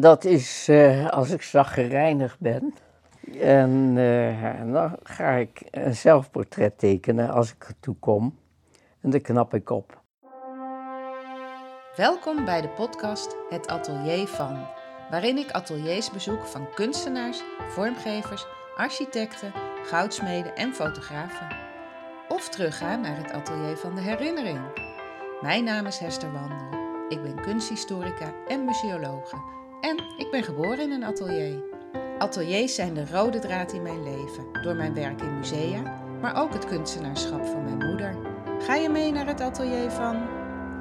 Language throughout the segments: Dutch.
Dat is uh, als ik zaggerijnig ben. En uh, dan ga ik een zelfportret tekenen als ik ertoe kom. En dan knap ik op. Welkom bij de podcast Het Atelier van, waarin ik ateliers bezoek van kunstenaars, vormgevers, architecten, goudsmeden en fotografen. Of terugga naar het atelier van de herinnering. Mijn naam is Hester Wandel. Ik ben kunsthistorica en museologe. En ik ben geboren in een atelier. Ateliers zijn de rode draad in mijn leven, door mijn werk in musea, maar ook het kunstenaarschap van mijn moeder. Ga je mee naar het atelier van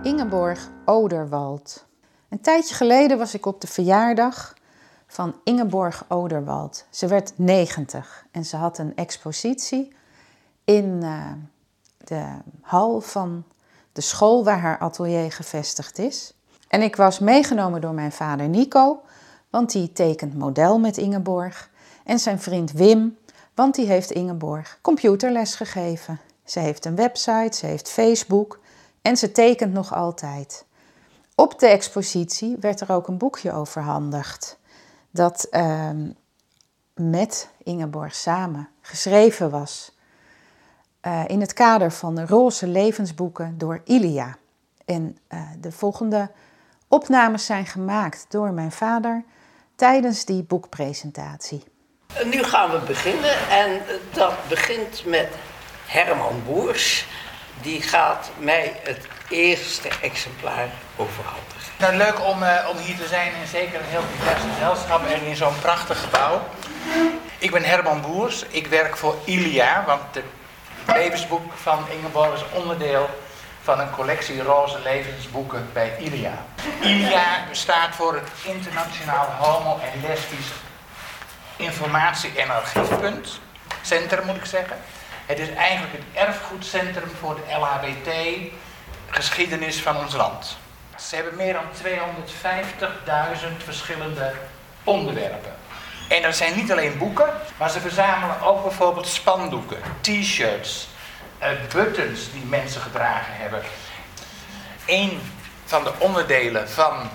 Ingeborg Oderwald? Een tijdje geleden was ik op de verjaardag van Ingeborg Oderwald. Ze werd 90 en ze had een expositie in uh, de hal van de school waar haar atelier gevestigd is. En ik was meegenomen door mijn vader Nico, want die tekent model met Ingeborg. En zijn vriend Wim, want die heeft Ingeborg computerles gegeven. Ze heeft een website, ze heeft Facebook en ze tekent nog altijd. Op de expositie werd er ook een boekje overhandigd dat uh, met Ingeborg samen geschreven was uh, in het kader van de roze levensboeken door Ilia. En uh, de volgende opnames zijn gemaakt door mijn vader tijdens die boekpresentatie. Nu gaan we beginnen en dat begint met Herman Boers. Die gaat mij het eerste exemplaar overhandigen. Nou, leuk om, uh, om hier te zijn en zeker een heel divers gezelschap en in zo'n prachtig gebouw. Ik ben Herman Boers, ik werk voor Ilia, want de levensboek van Ingeborg is onderdeel van een collectie roze levensboeken bij ILIA. ILIA staat voor het Internationaal Homo- en Lesbisch Informatie- en Archiefpunt. Centrum moet ik zeggen. Het is eigenlijk het erfgoedcentrum voor de LHBT-geschiedenis van ons land. Ze hebben meer dan 250.000 verschillende onderwerpen. En er zijn niet alleen boeken, maar ze verzamelen ook bijvoorbeeld spandoeken, t-shirts, buttons die mensen gedragen hebben. Een van de onderdelen van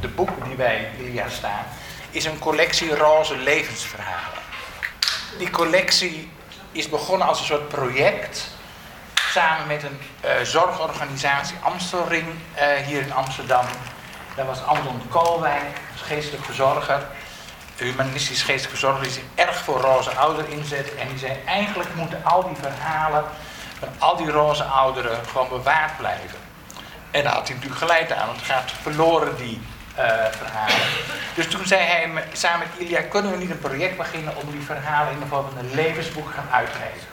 de boeken die bij Ilia staan, is een collectie roze levensverhalen. Die collectie is begonnen als een soort project samen met een uh, zorgorganisatie Amstelring uh, hier in Amsterdam. Dat was Anton Koolwijk, geestelijk verzorger de humanistisch geestelijke verzorger die zich erg voor roze ouderen inzet. En die zei, eigenlijk moeten al die verhalen van al die roze ouderen gewoon bewaard blijven. En daar had hij natuurlijk gelijk aan, want het gaat verloren die uh, verhalen. Dus toen zei hij samen met Ilja, kunnen we niet een project beginnen om die verhalen in de vorm van een levensboek gaan uitgeven.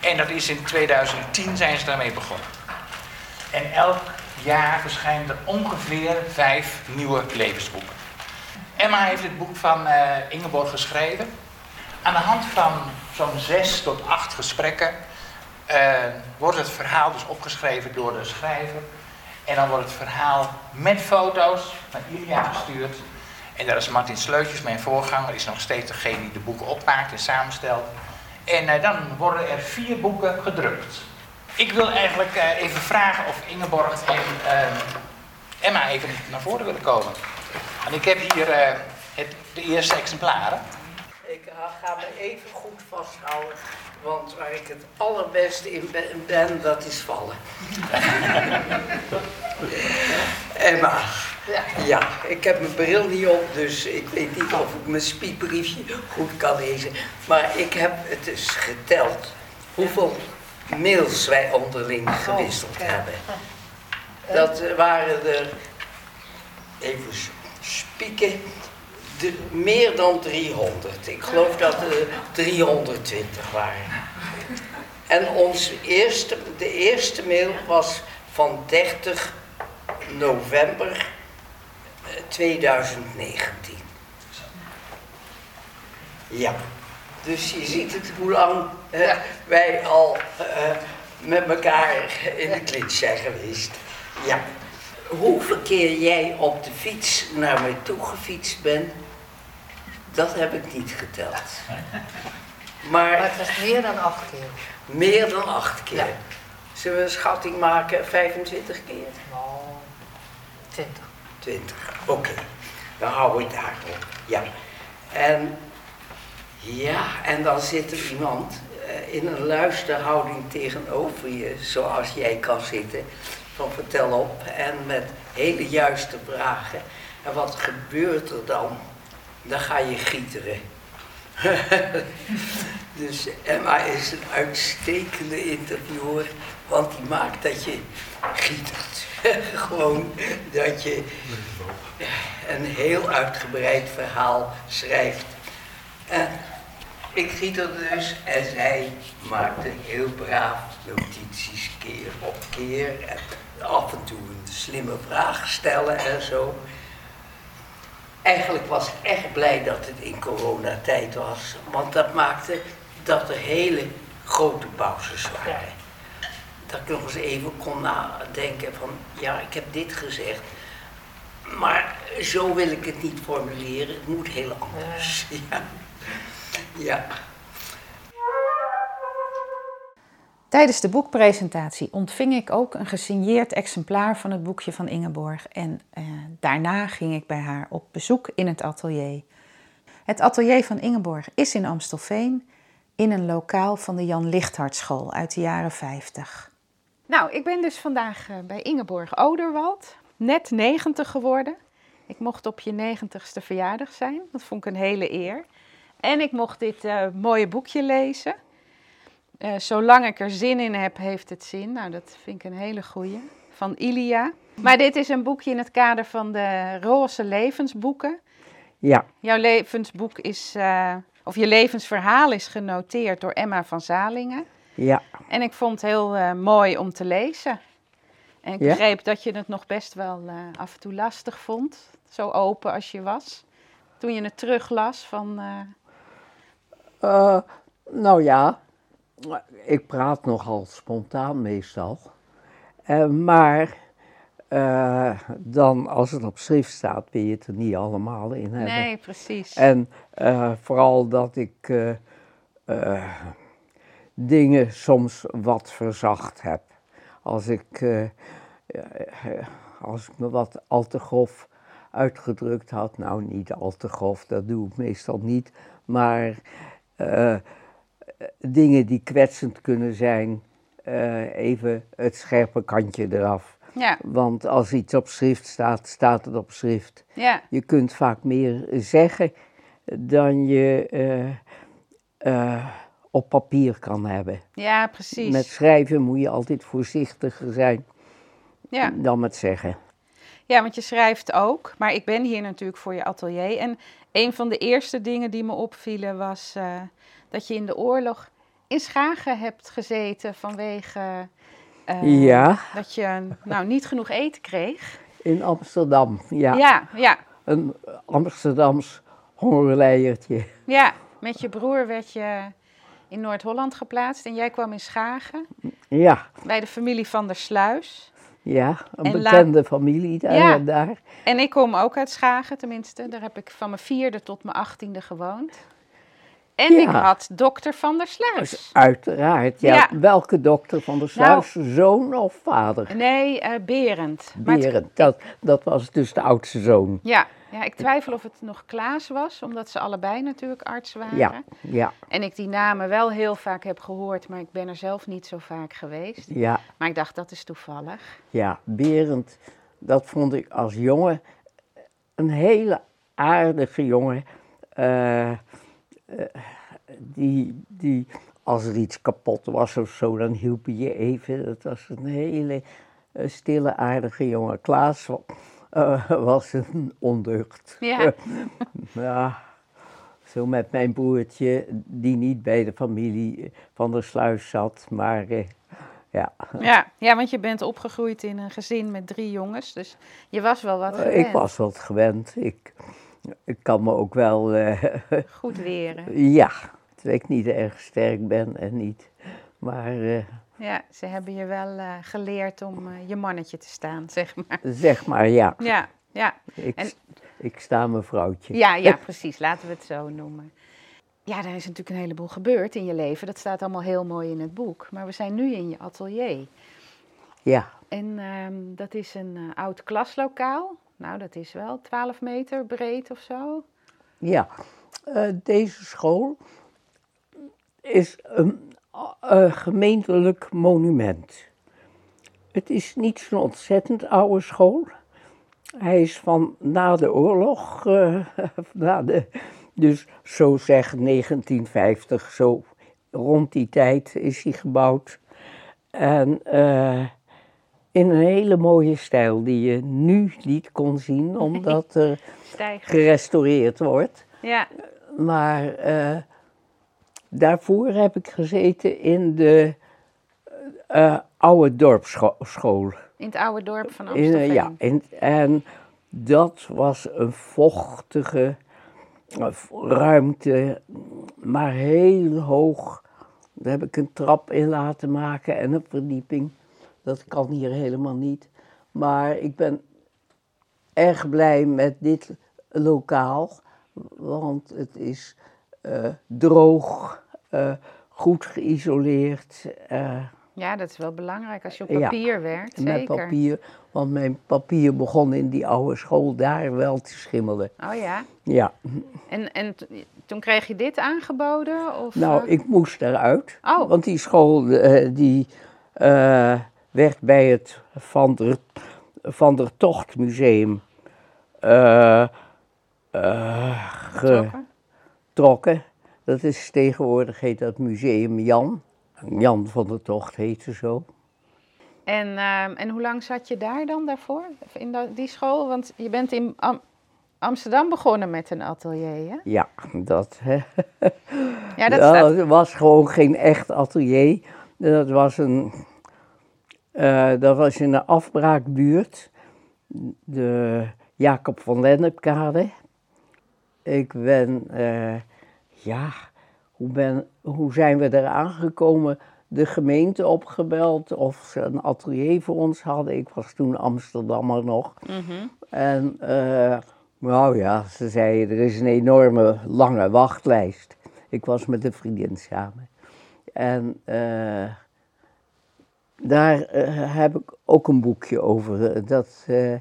En dat is in 2010 zijn ze daarmee begonnen. En elk jaar verschijnen er ongeveer vijf nieuwe levensboeken. Emma heeft het boek van uh, Ingeborg geschreven. Aan de hand van zo'n zes tot acht gesprekken uh, wordt het verhaal dus opgeschreven door de schrijver. En dan wordt het verhaal met foto's naar Ilia gestuurd. En daar is Martin Sleutjes, mijn voorganger, is nog steeds degene die de boeken opmaakt en samenstelt. En uh, dan worden er vier boeken gedrukt. Ik wil eigenlijk even vragen of Ingeborg en Emma even naar voren willen komen. En ik heb hier uh, het, de eerste exemplaren. Ik ga me even goed vasthouden, want waar ik het allerbeste in ben, ben dat is vallen. Emma. Ja. ja, ik heb mijn bril niet op, dus ik weet niet of ik mijn spiekbriefje goed kan lezen. Maar ik heb het dus geteld hoeveel mails wij onderling oh, gewisseld hebben. Dat waren er, even spieken de, meer dan 300. Ik geloof dat er 320 waren. En ons eerste, de eerste mail was van 30 november 2019. Ja, dus je ziet het hoe lang uh, wij al uh, met elkaar in de klits zijn geweest. Ja hoeveel keer jij op de fiets naar mij toe gefietst bent, dat heb ik niet geteld. Maar, maar het was meer dan acht keer. Meer dan acht keer. Zullen we een schatting maken, 25 keer? Nou, 20. 20, oké. we houden het daarop. Ja. En ja, en dan zit er iemand eh, in een luisterhouding tegenover je, zoals jij kan zitten, van vertel op en met hele juiste vragen. En wat gebeurt er dan? Dan ga je gieteren. dus Emma is een uitstekende interviewer, want die maakt dat je gietert. Gewoon dat je een heel uitgebreid verhaal schrijft. En ik gieterde dus en zij maakte heel braaf notities keer op keer. En af en toe een slimme vraag stellen en zo. Eigenlijk was ik echt blij dat het in coronatijd was, want dat maakte dat er hele grote pauzes waren. Dat ik nog eens even kon nadenken van, ja, ik heb dit gezegd, maar zo wil ik het niet formuleren, het moet heel anders. Ja. ja. Tijdens de boekpresentatie ontving ik ook een gesigneerd exemplaar van het boekje van Ingeborg en eh, daarna ging ik bij haar op bezoek in het atelier. Het atelier van Ingeborg is in Amstelveen in een lokaal van de Jan Lichthartschool uit de jaren 50. Nou, ik ben dus vandaag eh, bij Ingeborg Oderwald, net 90 geworden. Ik mocht op je 90ste verjaardag zijn, dat vond ik een hele eer. En ik mocht dit uh, mooie boekje lezen. Uh, zolang ik er zin in heb, heeft het zin. Nou, dat vind ik een hele goeie. Van Ilia. Maar dit is een boekje in het kader van de roze levensboeken. Ja. Jouw levensboek is, uh, of je levensverhaal is genoteerd door Emma van Zalingen. Ja. En ik vond het heel uh, mooi om te lezen. En ik Ja? begreep dat je het nog best wel af en toe lastig vond. Zo open als je was. Toen je het teruglas van... Eh, nou ja, ik praat nogal spontaan meestal. Eh, maar eh, dan als het op schrift staat, wil je het er niet allemaal in hebben. Nee, precies. En eh, vooral dat ik dingen soms wat verzacht heb. Als ik, als ik me wat al te grof uitgedrukt had, nou niet al te grof, dat doe ik meestal niet, maar dingen die kwetsend kunnen zijn, eh, even het scherpe kantje eraf. Ja, Want als iets op schrift staat, staat het op schrift. ja, Je kunt vaak meer zeggen dan je eh, eh, op papier kan hebben. ja, precies. Met schrijven moet je altijd voorzichtiger zijn Ja. dan met zeggen. ja, want je schrijft ook. Maar ik ben hier natuurlijk voor je atelier. En een van de eerste dingen die me opvielen was eh, dat je in de oorlog in Schagen hebt gezeten vanwege eh, Ja. dat je nou, niet genoeg eten kreeg. In Amsterdam, ja. Ja, ja, Een Amsterdams hongerleiertje. ja. Met je broer werd je in Noord-Holland geplaatst en jij kwam in Schagen Ja, bij de familie van der Sluis. ja, een En la- bekende familie daar Ja. daar. En ik kom ook uit Schagen, tenminste. Daar heb ik van mijn vierde tot mijn achttiende gewoond. En Ja. ik had dokter van der Sluis. Uiteraard, ja. Ja. Welke dokter van der Nou- Sluis, zoon of vader? Nee, eh Berend. Het- Berend, dat, dat was dus de oudste zoon. ja, ja, ik twijfel of het nog Klaas was, omdat ze allebei natuurlijk arts waren. Ja, ja, En ik die namen wel heel vaak heb gehoord, maar ik ben er zelf niet zo vaak geweest. ja. Maar ik dacht, dat is toevallig. Ja, Berend, dat vond ik als jongen een hele aardige jongen. eh, die, die, als er iets kapot was of zo, dan hielp hij je even. Dat was een hele eh, stille, aardige jongen. Klaas eh, was een ondeugd. Ja. ja, zo met mijn broertje, die niet bij de familie van der Sluis zat, maar eh, ja. Ja, ja, want je bent opgegroeid in een gezin met drie jongens, dus je was wel wat Eh, gewend. Ik was wat gewend. Ik, ik kan me ook wel, eh, Goed weren. ja, terwijl ik niet erg sterk ben en niet. Maar eh, Ja, ze hebben je wel eh, geleerd om je mannetje te staan, zeg maar. zeg maar ja, Ja, ja, ik, En- ik sta mijn vrouwtje. ja, ja, precies. Laten we het zo noemen. Ja, er is natuurlijk een heleboel gebeurd in je leven. Dat staat allemaal heel mooi in het boek. Maar we zijn nu in je atelier. Ja, En ehm, dat is een oud klaslokaal nou dat is wel 12 meter breed of zo. Ja, eh, deze school is een eh, gemeentelijk monument. Het is niet zo'n ontzettend oude school. Hij is van na de oorlog, eh, na de, dus zo zeg 1950, zo rond die tijd is hij gebouwd. En in een hele mooie stijl die je nu niet kon zien, omdat er gerestaureerd wordt. Ja, Maar eh, daarvoor heb ik gezeten in de eh, oude dorpsschool. in het oude dorp van Amsterdam. eh, ja, in, en dat was een vochtige ruimte, maar heel hoog. Daar heb ik een trap in laten maken en een verdieping. Dat kan hier helemaal niet. Maar ik ben erg blij met dit lokaal, want het is eh, droog, eh, goed geïsoleerd. eh, Ja, dat is wel belangrijk als je op Ja, papier werkt, met zeker. papier, want mijn papier begon in die oude school daar wel te schimmelen. Oh ja. Ja, En, en toen kreeg je dit aangeboden? Of, nou, ik moest eruit, Oh. want die school die, werd bij het Van der, Van der Tocht Museum Trokken? getrokken. Dat is tegenwoordig heet dat Museum Jan. Jan van der Tocht heette zo. En, ehm, en hoe lang zat je daar dan daarvoor? In dat- die school? Want je bent in Am- Amsterdam begonnen met een atelier, hè? Ja, dat, hè. Ja, dat staat... het was gewoon geen echt atelier. Dat was een. Eh, dat was in een afbraakbuurt. De Jacob van Lennepkade. Ik ben. eh, ja, hoe, ben, hoe zijn we eraan gekomen? De gemeente opgebeld of ze een atelier voor ons hadden. Ik was toen Amsterdammer nog. Mhm. En eh, nou ja, ze zeiden er is een enorme lange wachtlijst. Ik was met een vriendin samen. En eh, daar eh, heb ik ook een boekje over. eh, Dat, eh,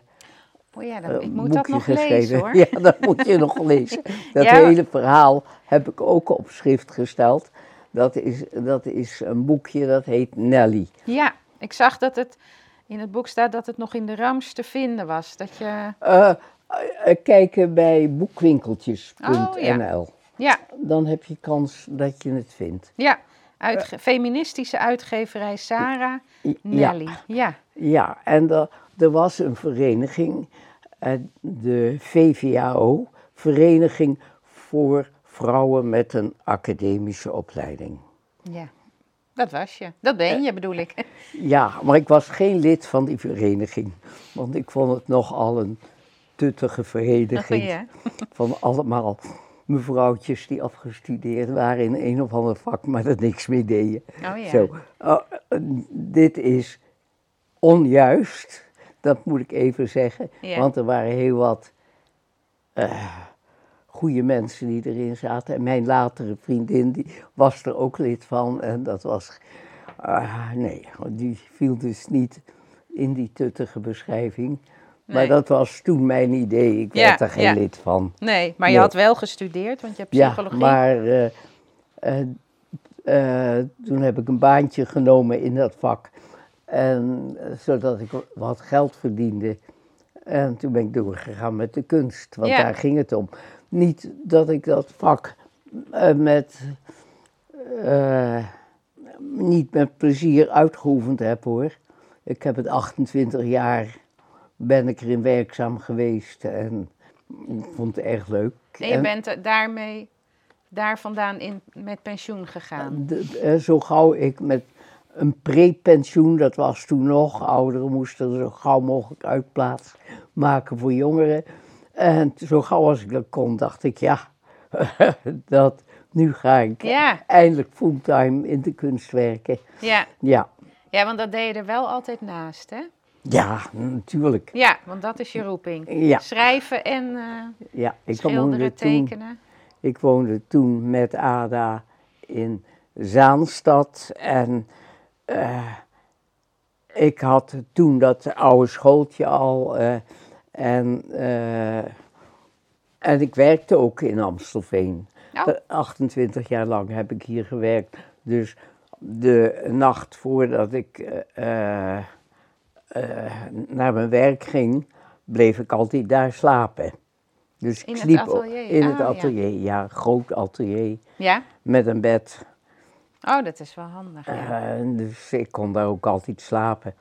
Oh ja, ik moet dat nog geschreven. lezen, hoor. Ja, dat moet je nog lezen. Dat Ja. hele verhaal heb ik ook op schrift gesteld. Dat is, dat is een boekje dat heet Nelly. Ja, ik zag dat het in het boek staat dat het nog in de Rams te vinden was. Dat je... Kijken bij boekwinkeltjes.nl. Oh, ja. Ja, Dan heb je kans dat je het vindt. ja. Uitge- feministische uitgeverij Sarah Ja. Nelly. Ja. Ja, en er, er was een vereniging, eh, de VVAO, Vereniging voor Vrouwen met een Academische Opleiding. ja, dat was je. Dat ben je, bedoel ik. Ja, maar ik was geen lid van die vereniging, want ik vond het nogal een tuttige vereniging. Ja. Van allemaal mevrouwtjes die afgestudeerd waren in een of ander vak, maar er niks mee deden. Oh ja. Zo, oh, eh, dit is onjuist, dat moet ik even zeggen. Ja. Want er waren heel wat eh goede mensen die erin zaten. En mijn latere vriendin die was er ook lid van. En dat was, ah, nee, die viel dus niet in die tuttige beschrijving. Maar dat was toen mijn idee, ik Ja, werd er geen ja. lid van. Nee, maar je Nee. had wel gestudeerd, want je hebt Ja, psychologie. maar eh, eh, eh, toen heb ik een baantje genomen in dat vak. En, zodat ik wat geld verdiende. En toen ben ik doorgegaan met de kunst, want Ja. daar ging het om. Niet dat ik dat vak met, niet met plezier uitgeoefend heb hoor. Ik heb het 28 jaar, ben ik erin werkzaam geweest en ik vond het erg leuk. en je En- bent daarmee, daar vandaan in, met pensioen gegaan. Eh, zo gauw ik met een prepensioen, dat was toen nog, ouderen moesten zo gauw mogelijk uitplaats maken voor jongeren. En zo gauw als ik dat kon, dacht ik, ja, dat, nu ga ik Ja. eindelijk fulltime in de kunst werken. Ja. Ja, ja, want dat deed je er wel altijd naast, hè? Ja, natuurlijk. Ja, want dat is je roeping. Ja. Schrijven en eh, Ja, ik schilderen, toen, tekenen. ik woonde toen met Ada in Zaanstad en eh, ik had toen dat oude schooltje al eh, En, en ik werkte ook in Amstelveen. Oh. Eh, 28 jaar lang heb ik hier gewerkt. Dus de nacht voordat ik naar mijn werk ging, bleef ik altijd daar slapen. Dus ik In het sliep ook- atelier? in het ja. atelier, ja. groot atelier Ja? met een bed. Oh, dat is wel handig. Ja. Eh, dus ik kon daar ook altijd slapen.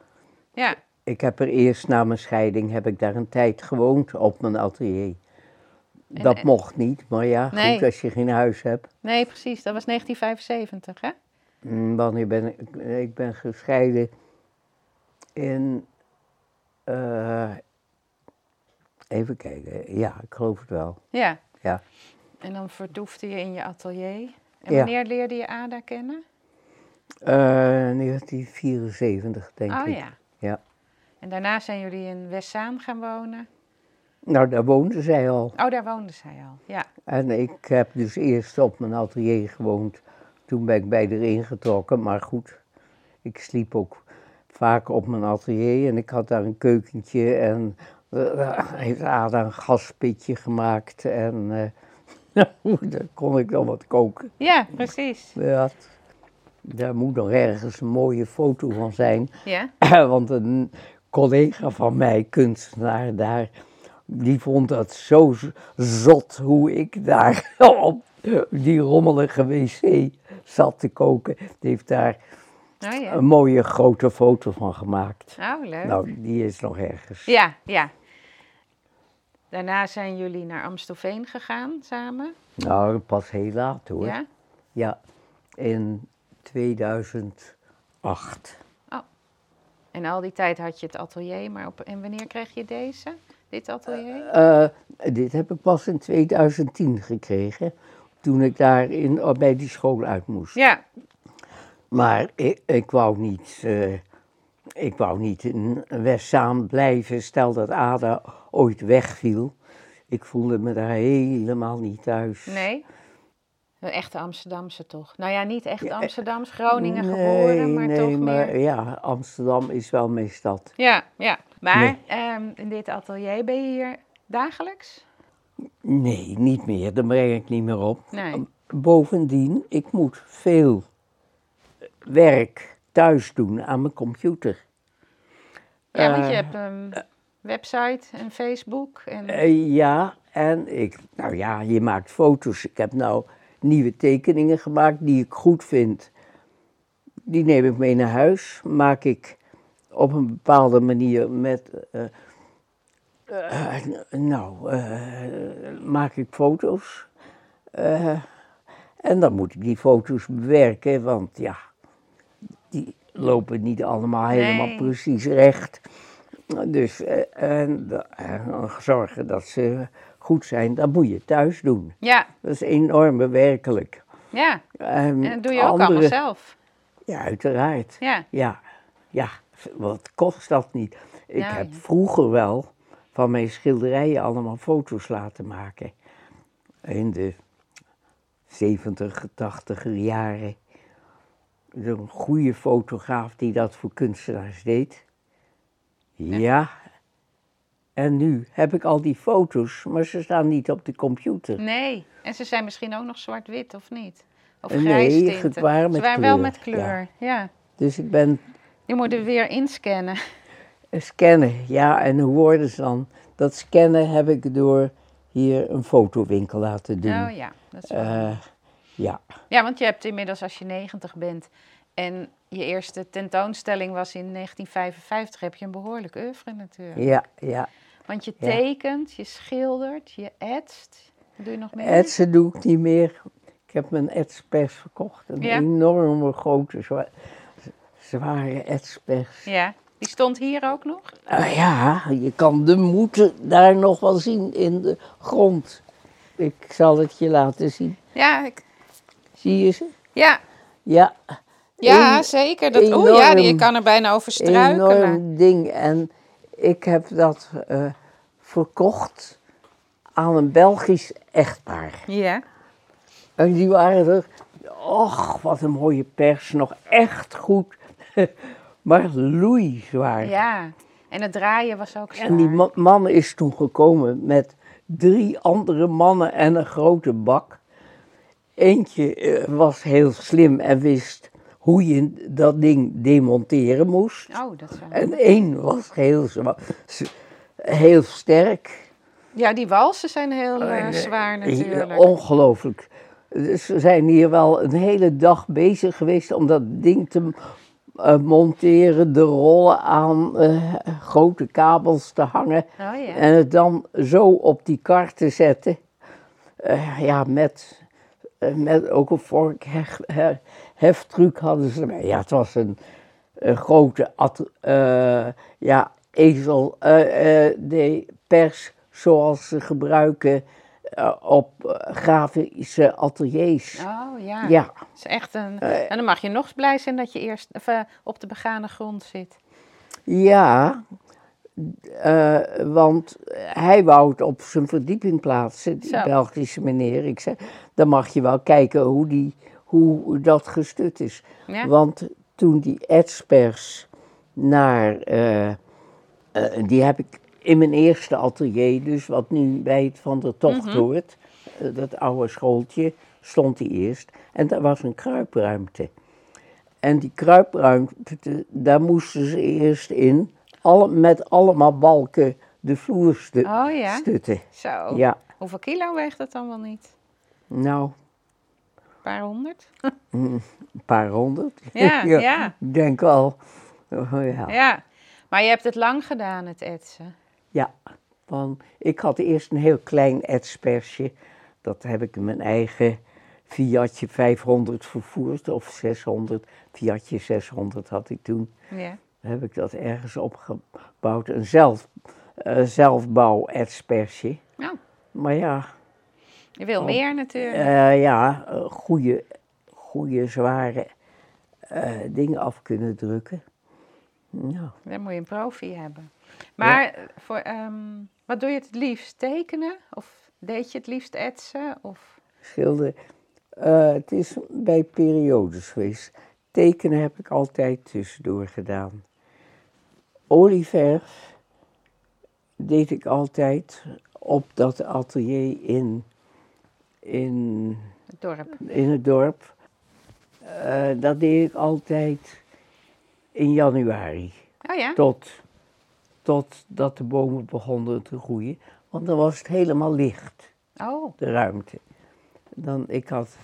ja. Ik heb er eerst na mijn scheiding heb ik daar een tijd gewoond op mijn atelier. En- Dat en- mocht niet, maar ja, Nee. goed als je geen huis hebt. Nee, precies. Dat was 1975, hè? Mm, Wanneer ben ik? Ik ben gescheiden in. eh, even kijken, ja, ik geloof het wel. Ja. Ja. En dan vertoefde je in je atelier. En Ja. wanneer leerde je Ada kennen? Eh 1974, denk oh ik. ja. Ja. En daarna zijn jullie in Westzaan gaan wonen. Nou, daar woonde zij al. Oh, daar woonde zij al. Ja. En ik heb dus eerst op mijn atelier gewoond. Toen ben ik bij haar ingetrokken, maar goed, ik sliep ook vaak op mijn atelier en ik had daar een keukentje en eh, heeft Ada een gaspitje gemaakt en eh, daar kon ik dan wat koken. Ja, precies. Ja, daar moet nog ergens een mooie foto van zijn, Ja. want een collega van mij, kunstenaar daar, die vond dat zo zot hoe ik daar op die rommelige wc zat te koken. Die heeft daar Oh ja. een mooie grote foto van gemaakt. Oh, leuk. Nou, die is nog ergens. Ja, ja. Daarna zijn jullie naar Amstelveen gegaan samen. Nou, pas heel laat hoor. Ja. Ja, in 2008. En al die tijd had je het atelier, maar op, en wanneer kreeg je deze? Dit atelier? Eh, dit heb ik pas in 2010 gekregen, toen ik daar in, oh, bij die school uit moest. Ja. Maar ik, ik wou niet, eh, ik wou niet in Westzaan blijven, stel dat Ada ooit wegviel. Ik voelde me daar helemaal niet thuis. Nee? Een echte Amsterdamse toch? Nou ja, niet echt Amsterdams, Groningen Nee, geboren, maar nee, toch maar meer... ja, Amsterdam is wel mijn stad. Ja, ja. Maar Nee. ehm, in dit atelier ben je hier dagelijks? Nee, niet meer, daar breng ik niet meer op. Nee. Bovendien, ik moet veel werk thuis doen aan mijn computer. Ja, want je Eh, hebt een website en Facebook. En... Eh, ja, en ik, nou ja, je maakt foto's. Ik heb nou nieuwe tekeningen gemaakt die ik goed vind. Die neem ik mee naar huis, maak ik op een bepaalde manier met, eh, nou, maak ik foto's. En dan moet ik die foto's bewerken, want ja, die lopen niet allemaal helemaal Nee. precies recht. Dus eh, en, zorgen dat ze goed zijn, dat moet je thuis doen. Ja, Dat is enorm werkelijk. ja. En, En dat doe je ook allemaal zelf. Ja, uiteraard. Ja. Ja, ja, wat kost dat niet? Ik Ja, heb ja. vroeger wel van mijn schilderijen allemaal foto's laten maken. In de 70, 80 jaren. Een goede fotograaf die dat voor kunstenaars deed. Ja. En nu heb ik al die foto's, maar ze staan niet op de computer. Nee. En ze zijn misschien ook nog zwart-wit, of niet? Of Nee, grijs het tinten. waren met Ze waren wel met kleur, ja. Dus ik ben Je moet er weer inscannen. Scannen, ja, en hoe worden ze dan? Dat scannen heb ik door hier een fotowinkel laten doen. Oh ja, dat is wel... Eh, ja, Ja, want je hebt inmiddels als je 90 bent en je eerste tentoonstelling was in 1955, heb je een behoorlijk oeuvre natuurlijk. ja, ja. Want je tekent, je schildert, je etst. Wat doe je nog meer? Etsen doe ik niet meer. Ik heb mijn etspers verkocht. Een Ja. enorme grote, zwa- zware etspers. Ja, die stond hier ook nog? Ah, ja, je kan de moeten daar nog wel zien in de grond. Ik zal het je laten zien. Ja, ik, Zie je ze? ja. Ja. ja Een zeker. Dat, Oeh ja, die- je kan er bijna over struikelen. enorm ding. En ik heb dat eh, verkocht aan een Belgisch echtpaar. Ja. En die waren er, och, wat een mooie pers, nog echt goed. maar loeizwaar. ja. En het draaien was ook zwaar. En die ma- man is toen gekomen met drie andere mannen en een grote bak. Eentje eh, was heel slim en wist hoe je dat ding demonteren moest. Oh, dat wel... En één was heel, heel sterk. Ja, die walsen zijn heel En, eh, zwaar eh, natuurlijk. Ongelooflijk. Dus we zijn hier wel een hele dag bezig geweest om dat ding te monteren, de rollen aan, grote kabels te hangen. Oh ja. En het dan zo op die kar te zetten. Ja, met, met ook een hef, hef- heftruc hadden ze erbij. Ja, het was een, een grote eh, ja, ezel, eh, eh, de pers zoals ze gebruiken eh, op eh, grafische ateliers. Oh ja. Ja, is echt een... Eh. en dan mag je nog eens blij zijn dat je eerst eh, op de begane grond zit. ja. Eh, want hij wou het op zijn verdieping plaatsen, die Zo. Belgische meneer. Ik zei, dan mag je wel kijken hoe, die, hoe dat gestut is. Ja. Want toen die etspers naar, eh, eh, die heb ik in mijn eerste atelier, dus wat nu bij het Van der Tocht Mhm. hoort, dat oude schooltje, stond die eerst. En daar was een kruipruimte. En die kruipruimte, daar moesten ze eerst in, alle, met allemaal balken de vloer stu- Oh ja. stutten. Zo. Ja, Hoeveel kilo weegt dat dan wel niet? nou, Een paar honderd? een paar honderd. Ja, ja. Ik denk wel, oh, ja. Ja. Maar je hebt het lang gedaan, het etsen. Ja, want ik had eerst een heel klein etspersje. Dat heb ik in mijn eigen Fiatje 500 vervoerd, of 600. Fiatje 600 had ik toen. Ja. Heb ik dat ergens opgebouwd. Een zelf, eh, zelfbouw etspersje. Nou, Maar ja, je wil Oh. meer natuurlijk. eh, ja eh, goede, goede zware dingen af kunnen drukken. Nou, Dan moet je een profi hebben. Maar voor, ehm, wat doe je het liefst? Tekenen? Of deed je het liefst etsen? Of... schilderen. Het is bij periodes geweest. Tekenen heb ik altijd tussendoor gedaan. Olieverf deed ik altijd op dat atelier in, in, Het dorp. in het dorp. Eh, dat deed ik altijd in januari. Oh ja? Tot, tot dat de bomen begonnen te groeien. Want dan was het helemaal licht Oh, de ruimte. Dan, ik had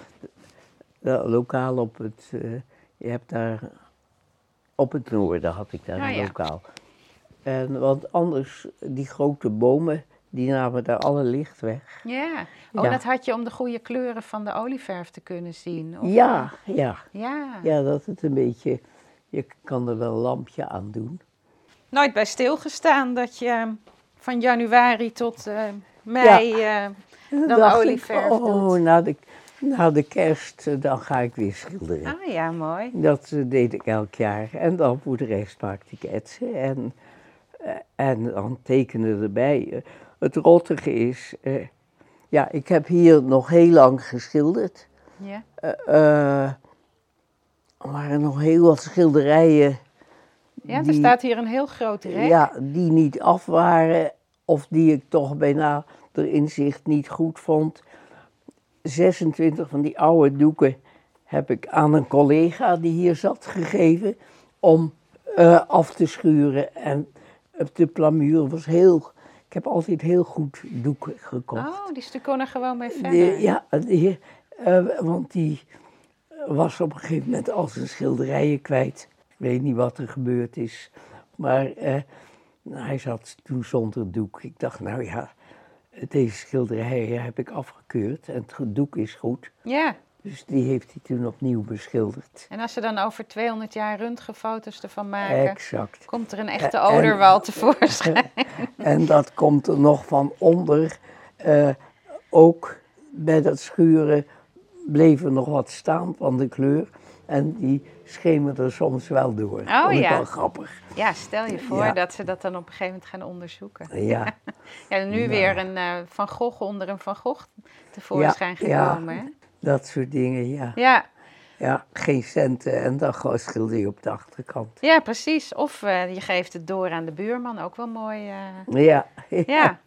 dat lokaal op het, eh, je hebt daar, op het noorden had ik daar Ah, een ja. lokaal. En, want anders, die grote bomen, die namen daar alle licht weg. ja. Oh, Ja. dat had je om de goede kleuren van de olieverf te kunnen zien? Of... Ja, ja, Ja. ja, dat het een beetje, je kan er wel een lampje aan doen. Nooit bij stilgestaan dat je van januari tot eh, mei eh, En dan ik, olieverf oh, doet. de, na de kerst, eh, dan ga ik weer schilderen. Ah ja, mooi. Dat eh, deed ik elk jaar. En dan voor de rest maakte ik etsen en, eh, en dan tekenen erbij. Het rottige is, ja, ik heb hier nog heel lang geschilderd. Ja. Er waren nog heel wat schilderijen Ja, er staat hier een heel groot rek. ja, die niet af waren of die ik toch bij nader inzicht niet goed vond. 26 van die oude doeken heb ik aan een collega die hier zat gegeven om eh, af te schuren. En de plamuur was heel. Ik heb altijd heel goed doek gekocht. Oh, die stukken kon er gewoon mee verder. Ja, eh, want die was op een gegeven moment al zijn schilderijen kwijt. Ik weet niet wat er gebeurd is. Maar eh, hij zat toen zonder doek. Ik dacht, nou ja, deze schilderijen heb ik afgekeurd en het doek is goed. Ja, Dus die heeft hij toen opnieuw beschilderd. en als ze dan over 200 jaar röntgenfoto's ervan maken, Exact. komt er een echte oderwal tevoorschijn. En dat komt er nog van onder. eh, ook bij dat schuren bleef er nog wat staan van de kleur. En die schemerde soms wel door. Oh, Vond ik ja. wel grappig. Ja, stel je voor Ja. dat ze dat dan op een gegeven moment gaan onderzoeken. Ja, Ja, nu Nou. weer een eh, Van Gogh onder een Van Gogh tevoorschijn Ja, ja. gekomen. hè? dat soort dingen, ja. Ja, Ja, geen centen en dan gewoon schilder je op de achterkant. Ja, precies. Of eh, je geeft het door aan de buurman, ook wel mooi. eh. Ja, Ja.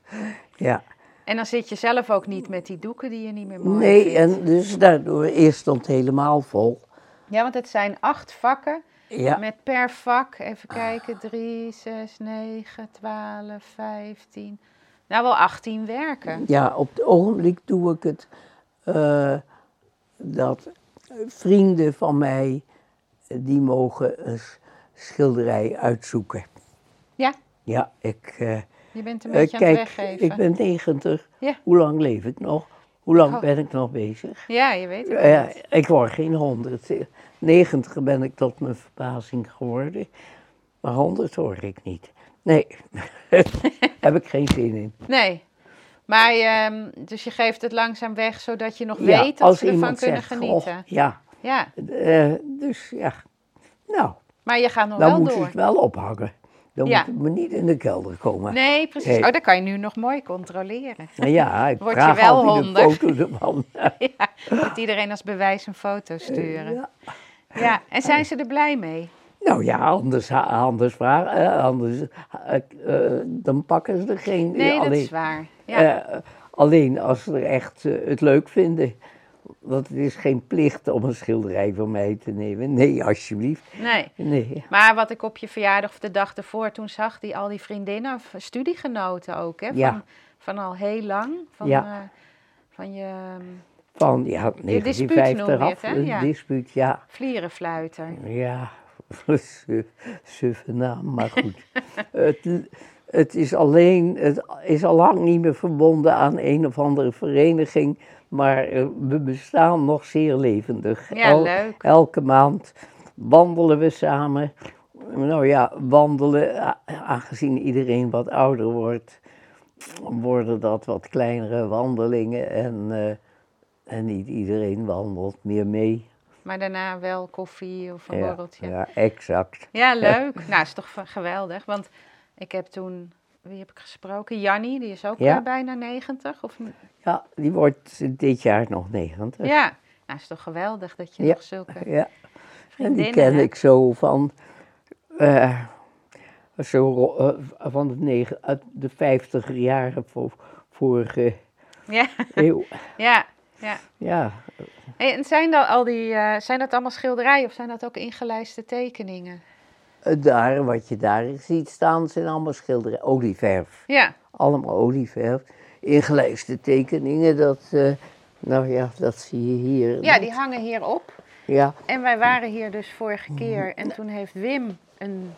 ja. En dan zit je zelf ook niet met die doeken die je niet meer mooi Nee, vindt. en dus daardoor eerst stond het helemaal vol. Ja, want het zijn acht vakken. Ja, Met per vak, even kijken, 3, 6, 9, 12, 15. Nou, wel 18 werken. ja op het ogenblik doe ik het eh, dat vrienden van mij, eh, die mogen een schilderij uitzoeken. Ja, Ja, ik... eh, je bent een beetje aan het kijk, weggeven. ik ben 90. Ja. Hoe lang leef ik nog? Hoe lang Oh. ben ik nog bezig? Ja, je weet het Ja, niet. ik word geen 100. 90 ben ik tot mijn verbazing geworden. Maar 100 hoor ik niet. Nee, heb ik geen zin in. Nee. Maar, ehm, dus je geeft het langzaam weg, zodat je nog Ja, weet dat ze ervan kunnen zegt, genieten. "Goh, ja, Ja, eh, dus ja. Nou, maar je gaat nog dan wel moet door. je het wel ophangen. Dan Ja. moet me niet in de kelder komen. Nee, precies. Oh, dat kan je nu nog mooi controleren. Nou ja, ik Word je wel altijd 100? een foto ervan. ja, moet iedereen als bewijs een foto sturen. Ja. Ja, en zijn ze er blij mee? Nou ja, anders, anders, vraag, eh, anders eh, eh, dan pakken ze er geen. Nee, dat alleen, is waar. Ja. eh, alleen als ze er echt eh, het leuk vinden. Want het is geen plicht om een schilderij van mij te nemen. Nee, alsjeblieft. Nee. Nee. Maar wat ik op je verjaardag of de dag ervoor toen zag, die al die vriendinnen, of studiegenoten ook, hè? Van, Ja. van al heel lang. Van, Ja. eh, van je ehm, Van ja, dispuut noem je 1950 af. Een Ja. dispuut, ja. vlierenfluiter. Ja, su- suffe naam, maar goed. het, het is alleen, het is al lang niet meer verbonden aan een of andere vereniging, maar eh, we bestaan nog zeer levendig. Ja, leuk. Elke maand wandelen we samen. Nou ja, wandelen, aangezien iedereen wat ouder wordt, worden dat wat kleinere wandelingen en, eh, en niet iedereen wandelt meer mee. Maar daarna wel koffie of een Ja, borreltje. Ja, ja, exact. leuk. nou, is toch geweldig. Want ik heb toen, wie heb ik gesproken? Jannie, die is ook Ja. eh, bijna 90. Of, Ja, die wordt dit jaar nog 90. ja, nou, is toch geweldig dat je Ja. nog zulke Ja. En die ken ik zo van, eh, zo, eh, van de, negen, uit de 50 jaren voor, vorige Ja, eeuw. ja, ja. Ja, Hey, en zijn dat, al die, zijn dat allemaal schilderijen of zijn dat ook ingelijste tekeningen? Eh, daar, wat je daar ziet staan, zijn allemaal schilderijen, olieverf. Ja, Allemaal olieverf. Ingelijste tekeningen, dat, eh, nou ja, dat zie je hier. ja die hangen hierop. Ja, En wij waren hier dus vorige keer en toen heeft Wim een,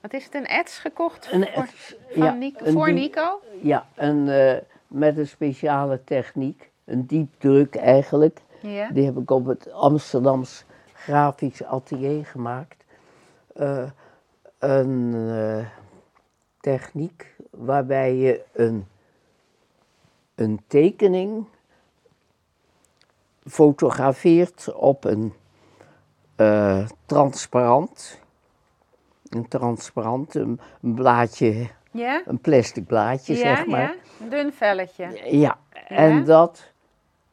wat is het, een ets gekocht Een voor, ets, van ja, Nico, een voor Nico? ja en eh, met een speciale techniek, een diepdruk eigenlijk. Ja. Die heb ik op het Amsterdams Grafisch Atelier gemaakt. Eh, een eh, techniek waarbij je een, een tekening fotografeert op een eh, transparant. Een transparant, een, een blaadje, Ja? een plastic blaadje Ja, zeg maar. ja, een dun velletje. Ja, en dat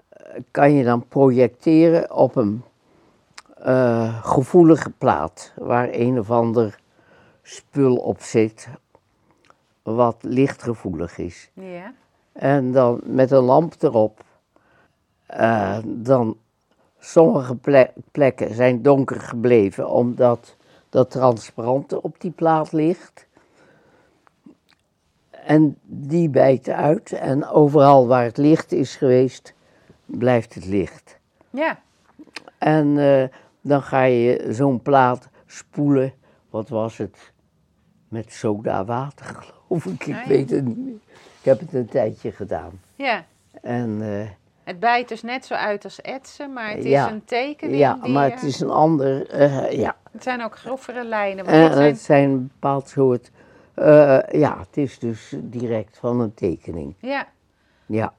eh, kan je dan projecteren op een gevoelige plaat waar een of ander spul op zit wat lichtgevoelig is. Ja. En dan met een lamp erop, eh, dan sommige ple- plekken zijn donker gebleven omdat dat transparante op die plaat ligt. En die bijt uit en overal waar het licht is geweest, blijft het licht. Ja. En eh, dan ga je zo'n plaat spoelen, wat was het? Met soda water geloof ik, ik Ah, ja. weet het niet meer. Ik heb het een tijdje gedaan. ja. En eh, Het bijt dus net zo uit als etsen, maar het is Ja. een tekening ja, die... maar eh, het is een ander, eh, ja. het zijn ook grovere lijnen. Want dit zijn, het zijn een bepaald soort, eh, ja, het is dus direct van een tekening. Ja, Ja,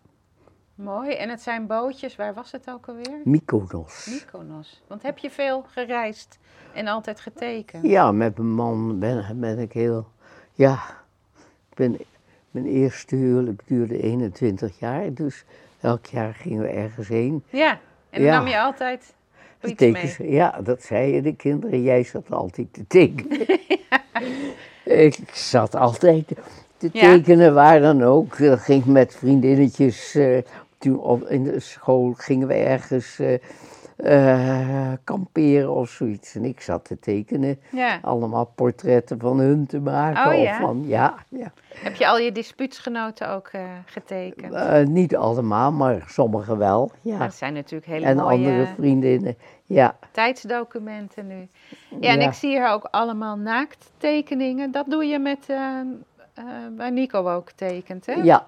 mooi. En het zijn bootjes, waar was het ook alweer? Mykonos. Mykonos. Want heb je veel gereisd en altijd getekend? Ja, met mijn man ben, ben ik heel, ja, ik ben, mijn eerste huwelijk duurde 21 jaar, dus elk jaar gingen we ergens heen. Ja. En dan Ja. nam je altijd... Iets Tekens, mee. ja, dat zeiden de kinderen. Jij zat altijd te tekenen. ik zat altijd te tekenen, waar dan ook. Dat ging met vriendinnetjes. eh, toen op, in de school gingen we ergens eh, eh, kamperen of zoiets. En ik zat te tekenen. Ja. Allemaal portretten van hun te maken. Oh, of van, ja, ja. Heb je al je dispuutsgenoten ook eh, getekend? Niet allemaal, maar sommigen wel. Ja. Dat zijn natuurlijk hele En mooie andere vriendinnen. Ja, tijdsdocumenten nu. Ja, en ik zie hier ook allemaal naakttekeningen. Dat doe je met, eh, eh, waar Nico ook tekent, hè? ja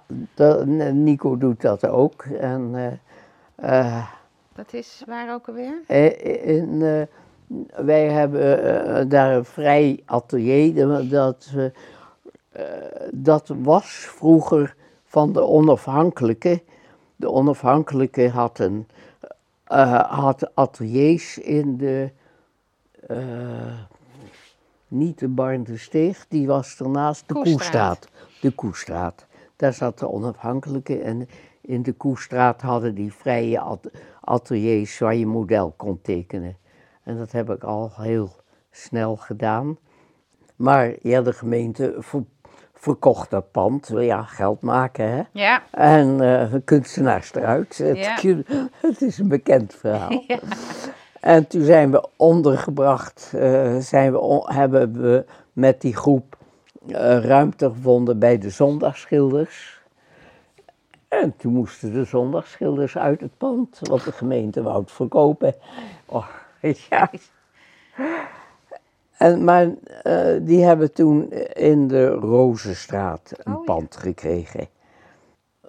Nico doet dat ook. En eh, eh, Dat is waar ook alweer? in, wij hebben daar een vrij atelier. Dat, dat, dat was vroeger van de onafhankelijke. De onafhankelijke had, een, had ateliers in de. Niet de Barn de Steeg, die was ernaast de Koestraat. Koestraat. De Koestraat. Daar zat de onafhankelijke en in de Koestraat hadden die vrije at- ateliers waar je model kon tekenen. En dat heb ik al heel snel gedaan. Maar ja, de gemeente ver- verkocht dat pand. Ja, geld maken hè. Ja. En eh kunstenaars eruit. Het, is een bekend verhaal. Ja. En toen zijn we ondergebracht, eh, zijn we on- hebben we met die groep eh, ruimte gevonden bij de zondagsschilders. En toen moesten de zondagsschilders uit het pand, want de gemeente wou verkopen. Oh, ja. En, maar eh, die hebben toen in de Rozenstraat een Oh, ja. pand gekregen.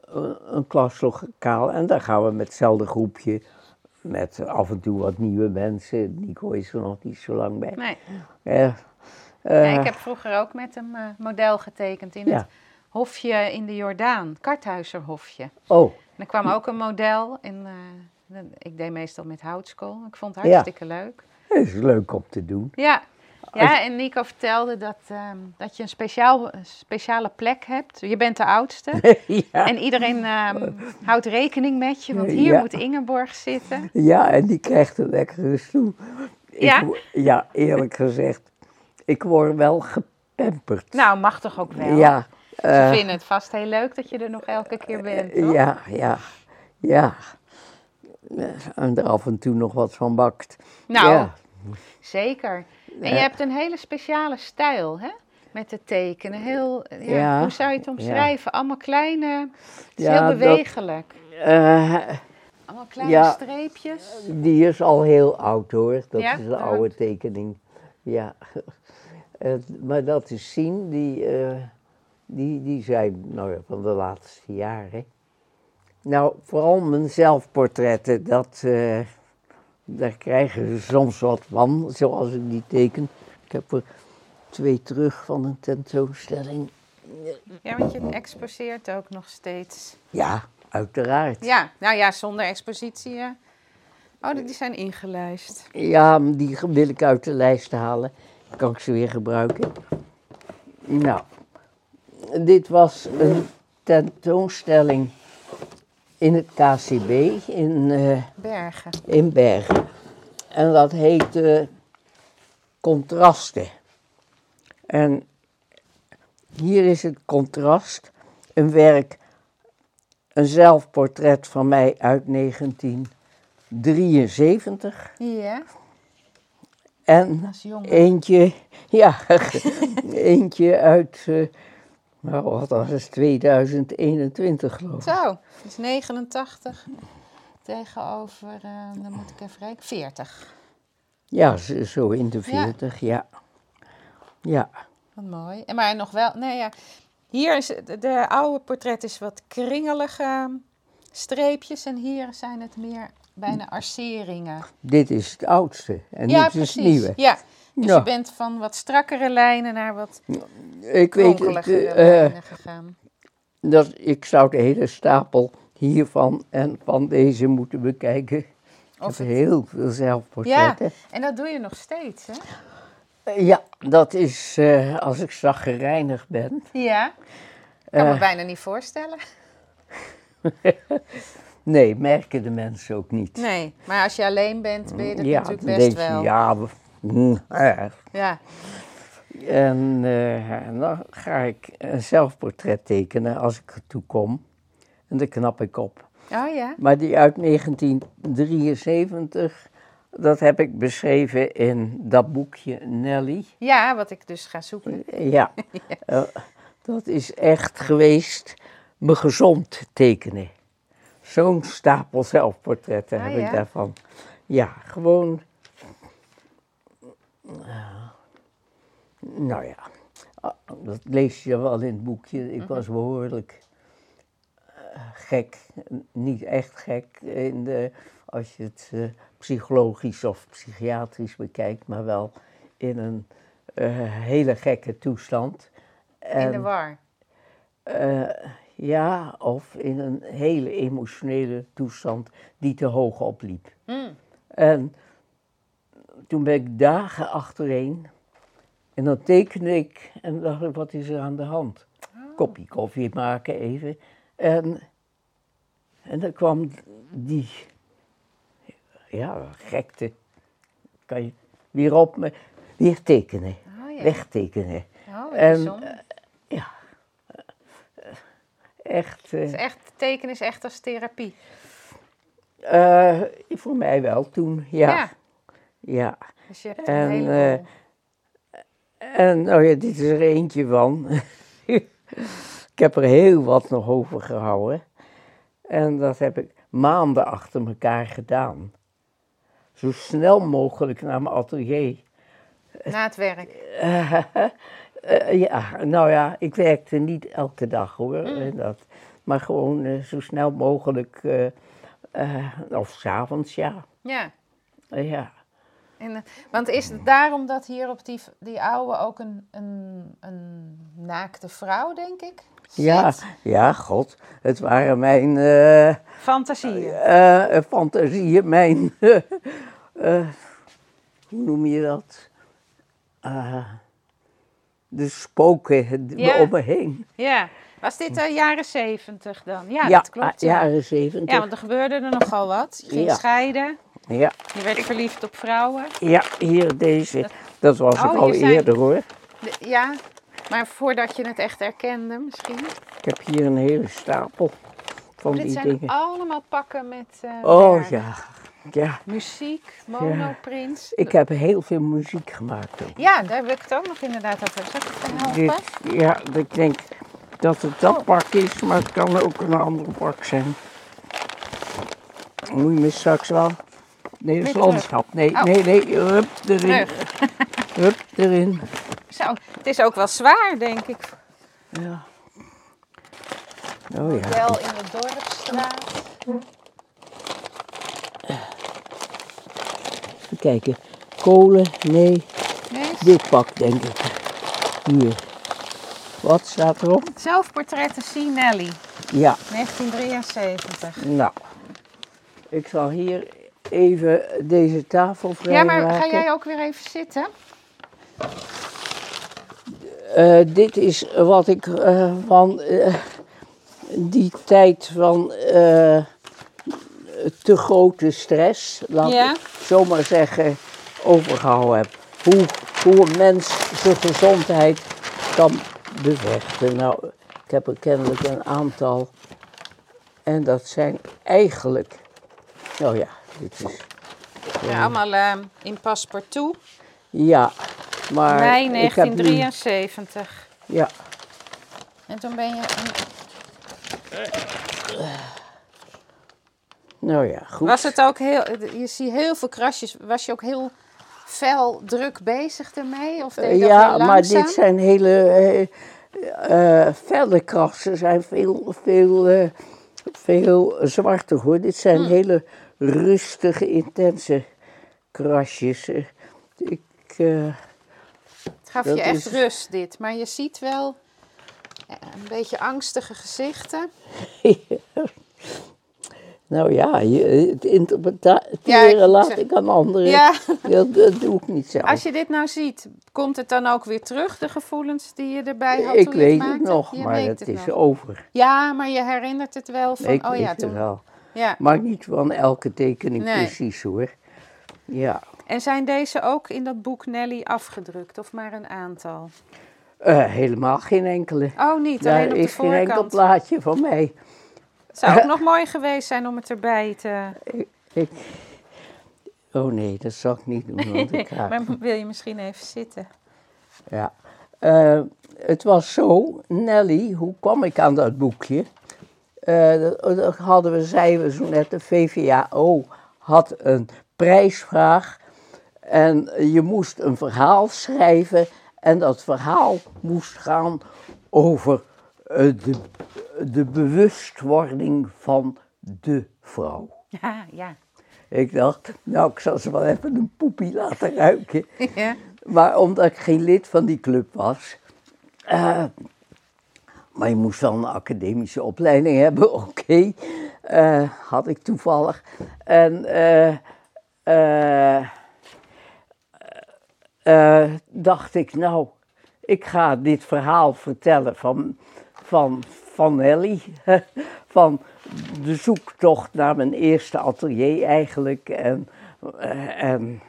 Een, een klaslokaal. En daar gaan we met hetzelfde groepje, met af en toe wat nieuwe mensen. Nico is er nog niet zo lang bij. Nee. Ja, eh, ik heb vroeger ook met een eh, model getekend in Ja. het hofje in de Jordaan, Karthuizerhofje. Oh, En er kwam ook een model en eh, ik deed meestal met houtskool. Ik vond het Ja. hartstikke leuk. dat is leuk om te doen. Ja. Ja, en Nico vertelde dat, ehm, dat je een speciaal, speciale plek hebt. Je bent de oudste. ja. En iedereen ehm, houdt rekening met je, want hier Ja. moet Ingeborg zitten. ja, en die krijgt een lekkere stoel. Ik Ja? wo- ja, eerlijk gezegd. Ik word wel gepamperd. Nou, mag toch ook wel? Ja. Ze eh, vinden het vast heel leuk dat je er nog elke keer bent, toch? Ja, ja, ja. En er af en toe nog wat van bakt. Nou, Ja. Zeker. En je hebt een hele speciale stijl, hè? Met het tekenen. Heel, ja, Ja, Hoe zou je het omschrijven? Allemaal kleine... Het is heel dat- bewegelijk. Eh, Allemaal kleine streepjes. die is al heel oud hoor. Dat is een oud. oude tekening. Ja. Maar dat is zien, die, eh, die, die zijn nou ja, van de laatste jaren. Nou, vooral mijn zelfportretten, dat, eh, daar krijgen ze soms wat van, zoals ik die teken. Ik heb er twee terug van een tentoonstelling. Ja, want je exposeert ook nog steeds. Ja, uiteraard. Ja, nou ja, zonder expositie. eh. Oh, die zijn ingelijst. Ja, die wil ik uit de lijst halen. Kan ik ze weer gebruiken? Nou, dit was een tentoonstelling in het KCB in, eh, Bergen. in Bergen. En dat heette Contrasten. En hier is het contrast. Een werk, een zelfportret van mij uit 1973. Ja, En eentje, ja, eentje uit, eh, nou was het, 2021 geloof ik. Zo, dat is 89 tegenover, eh, dan moet ik even kijken, 40. Ja, zo in de Ja. 40, ja. Ja, Wat mooi. En maar nog wel, nee ja, hier is het, de oude portret is wat kringelige streepjes en hier zijn het meer bijna arceringen. dit is het oudste en ja, dit is precies. het nieuwe. Ja, dus Ja. je bent van wat strakkere lijnen naar wat Ik weet eh, lijnen gegaan. dat, ik zou de hele stapel hiervan en van deze moeten bekijken. Ik Of heb het- heel veel Ja, zelfportretten. en dat doe je nog steeds, hè? Eh, Ja, dat is eh, als ik zaggerijnig ben. Ja. Ik kan me bijna niet voorstellen. Nee, merken de mensen ook niet. Nee, maar als je alleen bent, ben je ja, natuurlijk best denk je, wel. ja. Ja. En eh, dan ga ik een zelfportret tekenen als ik ertoe kom. En dan knap ik op. Oh ja. Maar die uit 1973, dat heb ik beschreven in dat boekje Nelly. Ja, wat ik dus ga zoeken. Ja, Eh, dat is echt geweest me gezond tekenen. Zo'n stapel zelfportretten Ah, heb ja? ik daarvan. Ja, gewoon. Nou ja, ah, dat lees je wel in het boekje. Ik was behoorlijk eh, gek, niet echt gek in de, als je het eh, psychologisch of psychiatrisch bekijkt, maar wel in een eh, hele gekke toestand. In de war. ja, of in een hele emotionele toestand die te hoog opliep. Mm. En toen ben ik dagen achtereen en dan tekende ik en dacht ik, wat is er aan de hand? Kopje koffie maken even. En, en dan kwam die, ja, gekte, kan je weer op me, weer tekenen, Oh ja. wegtekenen. Oh, En, bijzonder. Echt, eh, echt, tekenen is echt als therapie. eh, voor mij wel toen, ja. Ja. Ja. Dus je hebt En, een heleboel. En nou ja, dit is er eentje van. ik heb er heel wat nog over gehouden. En dat heb ik maanden achter elkaar gedaan. Zo snel mogelijk naar mijn atelier. na het werk. Eh, eh, ja, nou ja, ik werkte niet elke dag hoor. eh, dat, maar gewoon eh, zo snel mogelijk. eh, eh, of s'avonds, ja. Ja. Eh, ja. En, eh, want is het daarom dat hier op die, die oude ook een, een, een naakte vrouw, denk ik? Ja, zit? ja, god. Het waren mijn eh, Fantasieën. eh, fantasieën, mijn. eh, eh, hoe noem je dat? Eh, de spoken Ja. om me heen. Ja. Was dit de jaren zeventig dan? Ja, ja, dat klopt. ah, Ja. jaren zeventig. ja, want er gebeurde er nogal wat. Je ging Ja. scheiden. Ja, Je werd verliefd op vrouwen. ja, hier deze. Dat was ik Oh, al zijn- eerder hoor. De- ja, maar voordat je het echt herkende misschien. Ik heb hier een hele stapel van Dit die zijn dingen. allemaal pakken met eh, Oh werk. ja, ja. muziek, monoprints. Ik heb heel veel muziek gemaakt ook. Ja, daar wil ik het ook nog inderdaad over. Zal ik het helpen? Dit, ja, ik denk dat het dat pak is, maar het kan ook een ander pak zijn. Moet je me straks wel. Nee, dat is landschap. Nee, Oh. nee, nee, hup erin. Hup erin. Zo, het is ook wel zwaar, denk ik. Ja. Oh ja. Wel in de Dorpsstraat. Even kijken. Kolen, nee. Nee, Dit pak denk ik. Hier. Wat staat erop? zelfportretten C. Nelly, Ja, 1973. nou. Ik zal hier even deze tafel Ja, vrijmaken. maar ga jij ook weer even zitten? Eh, dit is wat ik eh, van eh, die tijd van te grote stress, laat Ja. ik zomaar zeggen, overgehouden heb. Hoe, hoe een mens zijn gezondheid kan bevechten. Nou, ik heb er kennelijk een aantal. En dat zijn eigenlijk, oh ja, dit is, Ja, allemaal ehm, in paspartout. ja, maar Mei ik heb nu- 1973. ja, En toen ben je... nou ja, goed. Was het ook heel... Je ziet heel veel krasjes. Was je ook heel fel druk bezig ermee? Of deed dat ja, maar dit zijn hele eh, eh, felle krachten, zijn veel, veel, eh, veel zwarter hoor. Dit zijn Hm. hele rustige, intense krasjes. Ik, eh, Het gaf je echt is- rust, dit. Maar je ziet wel eh, een beetje angstige gezichten. nou ja, je, het interpreteren Ja, laat ik aan anderen. Ja, Dat, dat doe ik niet zelf. als je dit nou ziet, komt het dan ook weer terug, de gevoelens die je erbij had ik toen je weet het het nog, Je maar het het is nog. over. Ja, maar je herinnert het wel van, ik oh ja, het toen... wel. Ja. Maar niet van elke tekening Nee. precies hoor. Ja. En zijn deze ook in dat boek Nelly afgedrukt of maar een aantal? Eh, helemaal geen enkele. Oh, niet, Daar alleen op de is geen enkel plaatje van mij. Het zou ook nog mooi geweest zijn om het erbij te... Ik... Oh nee, dat zal ik niet doen. Want ik Maar wil je misschien even zitten? Ja. Eh, het was zo, Nelly, hoe kwam ik aan dat boekje? Eh, dat, dat hadden we, zeiden we zo net, de VVAO had een prijsvraag. En je moest een verhaal schrijven. En dat verhaal moest gaan over eh, de, de bewustwording van de vrouw. Ja, ja. Ik dacht, nou, ik zal ze wel even een poepie laten ruiken. ja. Maar omdat ik geen lid van die club was. eh, maar je moest wel een academische opleiding hebben, oké. eh, had ik toevallig. En eh, eh, dacht ik, nou, ik ga dit verhaal vertellen van, van, van van de zoektocht naar mijn eerste atelier eigenlijk. En, en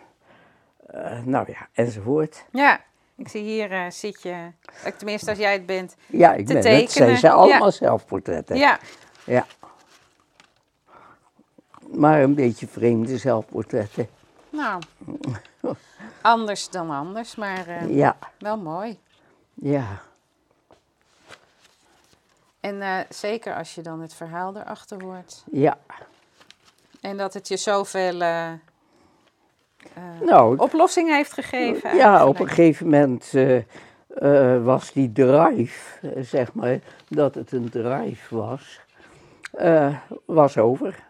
nou ja, enzovoort. Ja, ik zie hier eh, zit je, eh, tenminste als jij het bent. Ja, ik Te ben het. Zijn tekenen, ze allemaal ja. zelfportretten. Ja, Ja. Maar een beetje vreemde zelfportretten. nou, anders dan anders, maar eh, Ja, wel mooi. ja. En zeker als je dan het verhaal erachter hoort. Ja. En dat het je zoveel eh, Nou, oplossing heeft gegeven. ja, op een gegeven moment eh, eh, was die drive, zeg maar, dat het een drive was, was over.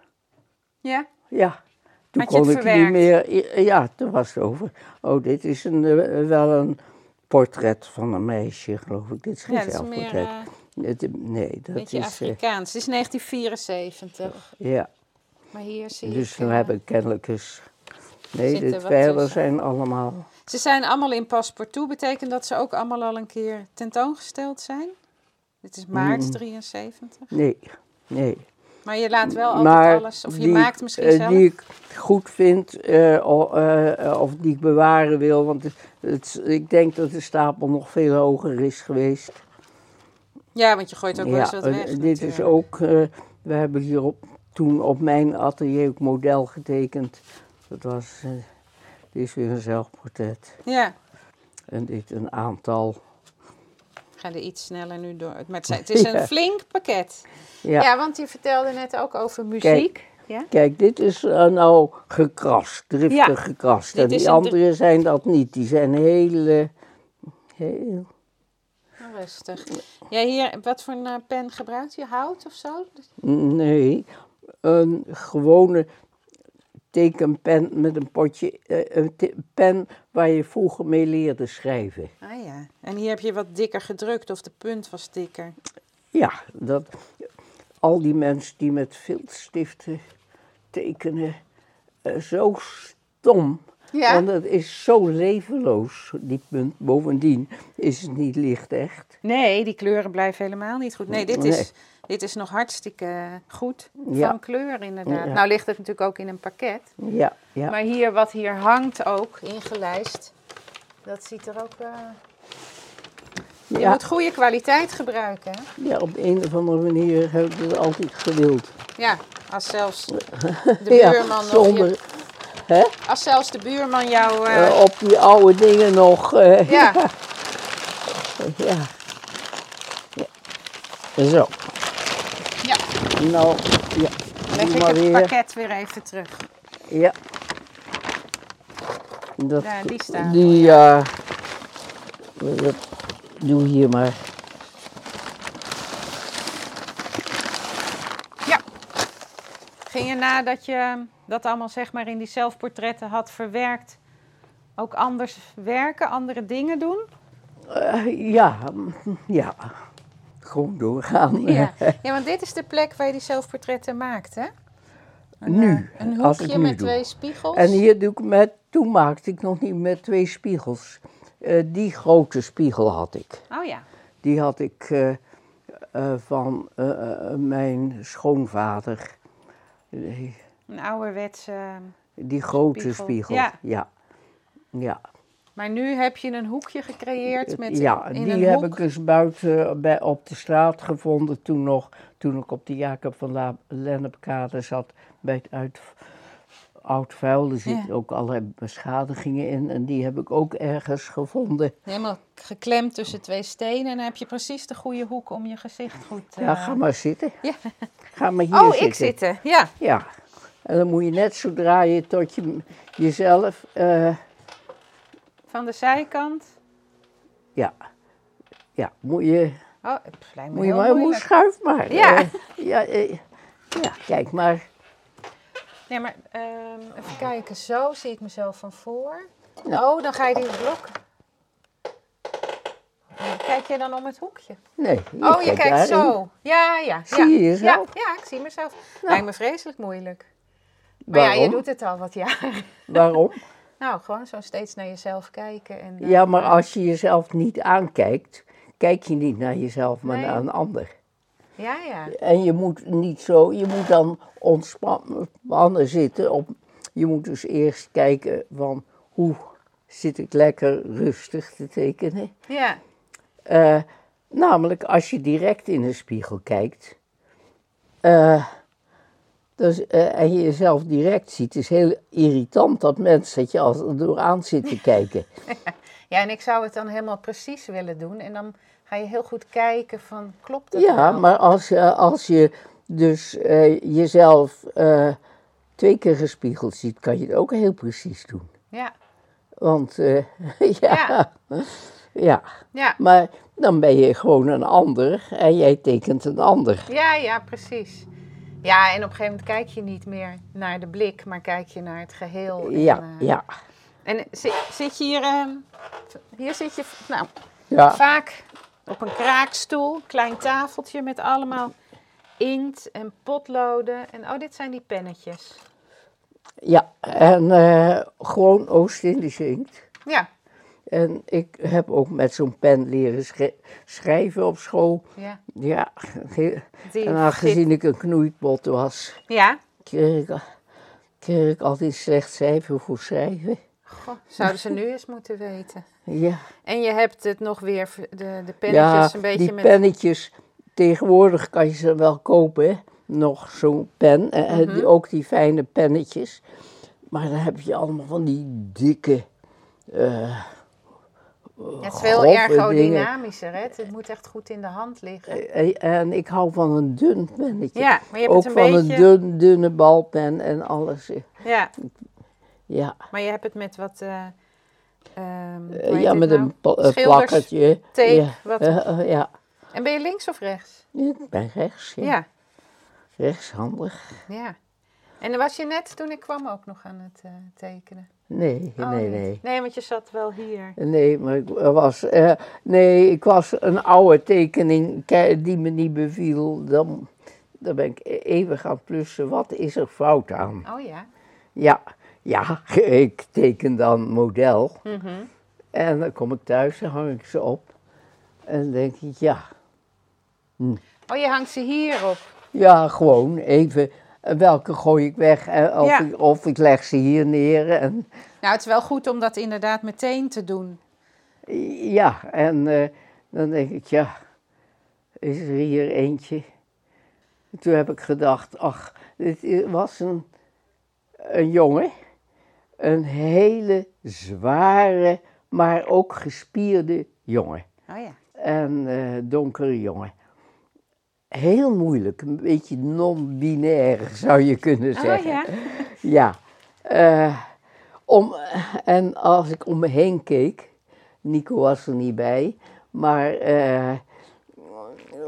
Ja, Ja. Toen Had je kon het ik niet meer. Ja, toen was het over. Oh, dit is een, wel een portret van een meisje, geloof ik. Dit is geen ja zelfportret. Het- nee, dat een beetje is. Afrikaans. Het is 1974. ja, Maar hier zie dus ik... dan eh, heb ik kennelijk eens. Nee, de zijn allemaal. Ze zijn allemaal in paspoortoe. Betekent dat ze ook allemaal al een keer tentoongesteld zijn? Dit is maart Mm. 73. Nee, nee. Maar je laat wel altijd maar alles. Of je die, maakt misschien eh, zelf. Die ik goed vind, eh, o- eh, of die ik bewaren wil. Want het, het- ik denk dat de stapel nog veel hoger is geweest. Ja, want je gooit ook wel eens wat weg. dit is ook. we hebben hier op, toen op mijn atelier ook model getekend. Dat was. eh, dit is weer een zelfportret. Ja, En dit een aantal. ik ga er iets sneller nu door. Maar het, zijn- het is een Ja. flink pakket. Ja. Ja. want je vertelde net ook over muziek. Ja? Kijk, dit is eh, nou gekrast, driftig Ja, gekrast. dit En is die andere zijn dat niet. Die zijn heel, eh, heel Nou, Rustig. Ja, hier, wat voor een eh, pen gebruikt je? Hout of zo? Nee, een gewone tekenpen met een potje, eh, een pen waar je vroeger mee leerde schrijven. Ah ja. En hier heb je wat dikker gedrukt of de punt was dikker. Ja, dat, al die mensen die met viltstiften tekenen, eh, zo stom. Ja. En dat is zo levenloos, die punt. Bovendien is het niet licht echt. Nee, die kleuren blijven helemaal niet goed. Nee, dit, Nee. Dit is nog hartstikke goed Ja. van kleur inderdaad. Ja. Nou ligt het natuurlijk ook in een pakket. Ja, ja. Maar hier, wat hier hangt ook, ingelijst, dat ziet er ook... eh, Je ja, moet goede kwaliteit gebruiken. ja, op een of andere manier heb ik het altijd gewild. Ja, als zelfs de Ja, buurman nog zonder, je- hè? Als zelfs de buurman jou... eh, Eh, op die oude dingen nog. ja, ja. ja. Zo. Nou, ja. leg ik maar het weer. pakket weer even terug. Ja. Dat, die staan. Die, ja. dat doe hier maar. Ja. Ging je nadat je dat allemaal zeg maar in die zelfportretten had verwerkt, ook anders werken, andere dingen doen? Eh, ja, ja. Gewoon doorgaan. Ja. ja, want dit is de plek waar je die zelfportretten maakt, hè? Een, Nu, eh, Een als ik hoekje nu met doe. twee spiegels. En hier doe ik met, toen maakte ik nog niet met twee spiegels. Eh, die grote spiegel had ik. Oh ja. Die had ik eh, van mijn schoonvader. Een ouderwetse. die grote Spiegel. spiegel. Ja. ja. Ja, Maar nu heb je een hoekje gecreëerd met ja in die een heb hoek. ik dus buiten bij, op de straat gevonden toen nog, toen ik op de Jacob van La Lennepkade zat bij het uit, oud vuil. Er zitten Ja. ook allerlei beschadigingen in en die heb ik ook ergens gevonden. Helemaal geklemd tussen twee stenen. En dan heb je precies de goede hoek om je gezicht goed te... Ja, ga maar zitten. Ja. Ga maar hier Oh, zitten. ik zitten. Ja. Ja. En dan moet je net zodra je tot je, jezelf, eh, Van de zijkant. ja, ja, moet je, Oh, het moet je maar, moet moeilijk. schuif maar. Ja. Eh, ja, eh, ja, kijk maar. Nee, maar ehm, even kijken. Zo zie ik mezelf van voor. Ja. Oh, dan ga je die blok. Kijk je dan om het hoekje? Nee, Oh, je kijkt zo. Ja, ja. Zie ja. je jezelf? Ja, ja, ik zie mezelf. Ja. Lijkt me vreselijk moeilijk. Maar ja, je doet het al wat jaren. Waarom? Nou, gewoon zo steeds naar jezelf kijken. En, eh, Ja, maar als je jezelf niet aankijkt, kijk je niet naar jezelf, maar Nee. naar een ander. Ja, ja. En je moet niet zo, je moet dan ontspannen zitten. Op, je moet dus eerst kijken van hoe zit ik lekker rustig te tekenen. Ja, Eh, namelijk als je direct in de spiegel kijkt eh, dus, eh, en je jezelf direct ziet, is heel irritant dat mensen dat je als er door aan zit te kijken. ja, en ik zou het dan helemaal precies willen doen. En dan ga je heel goed kijken van, klopt het Ja, nou? maar als, je als je dus eh, jezelf eh, twee keer gespiegeld ziet, kan je het ook heel precies doen. Ja, Want ja, Ja. ja. ja. maar dan ben je gewoon een ander en jij tekent een ander. Ja, ja, precies. Ja, en op een gegeven moment kijk je niet meer naar de blik, maar kijk je naar het geheel. En, Ja, eh, ja, En zit, zit je hier, ehm, hier zit je, nou, ja. vaak op een kraakstoel, klein tafeltje met allemaal inkt en potloden. En oh, dit zijn die pennetjes. Ja, en eh, gewoon Oost-Indische inkt. Ja, En ik heb ook met zo'n pen leren schri- schrijven op school. ja. Ja, en aangezien ik een knoeipot was, Ja, kreeg ik, kreeg ik altijd slecht cijfer voor schrijven. Goh, zouden ze nu eens moeten weten. Ja, En je hebt het nog weer, de, de pennetjes ja een beetje die met... pennetjes, tegenwoordig kan je ze wel kopen, hè. nog zo'n pen. En Mhm. die- ook die fijne pennetjes. Maar dan heb je allemaal van die dikke... eh, Het is veel grove ergodynamischer, hè? Het moet echt goed in de hand liggen. Eh, En ik hou van een dun pennetje. Ja, maar je hebt Ook het een van beetje... een dun, dunne balpen en alles. Ja, Ja, maar je hebt het met wat... eh, Eh, heet ja met nou? een pla- eh, Schilders- plakkertje. tape, Ja, wat- eh, eh, ja. En ben je links of rechts? ik ben rechts. Ja. Ja, Rechtshandig. ja. En dan was je net toen ik kwam ook nog aan het eh, tekenen? Nee, Oh, nee, nee. Nee, want je zat wel hier. Nee, maar ik was, eh, nee, ik was een oude tekening ke- die me niet beviel. Dan, dan ben ik e- even gaan plussen. Wat is er fout aan? Oh ja. Ja, ja, ik teken dan model. Mhm. En dan kom ik thuis en hang ik ze op. En dan denk ik, ja, Oh, je hangt ze hier op. ja, gewoon even. Eh, Welke gooi ik weg? eh, Of, Ja. ik, of ik leg ze hier neer. En, Nou, het is wel goed om dat inderdaad meteen te doen. ja, en eh, dan denk ik, ja, is er hier eentje? En toen heb ik gedacht, ach, dit was een, een jongen. Een hele zware, maar ook gespierde jongen. Oh ja. en eh, donkere jongen. Heel moeilijk, een beetje non-binair zou je kunnen Oh zeggen. ja. Ja. Eh, om, en als ik om me heen keek, Nico was er niet bij, maar eh,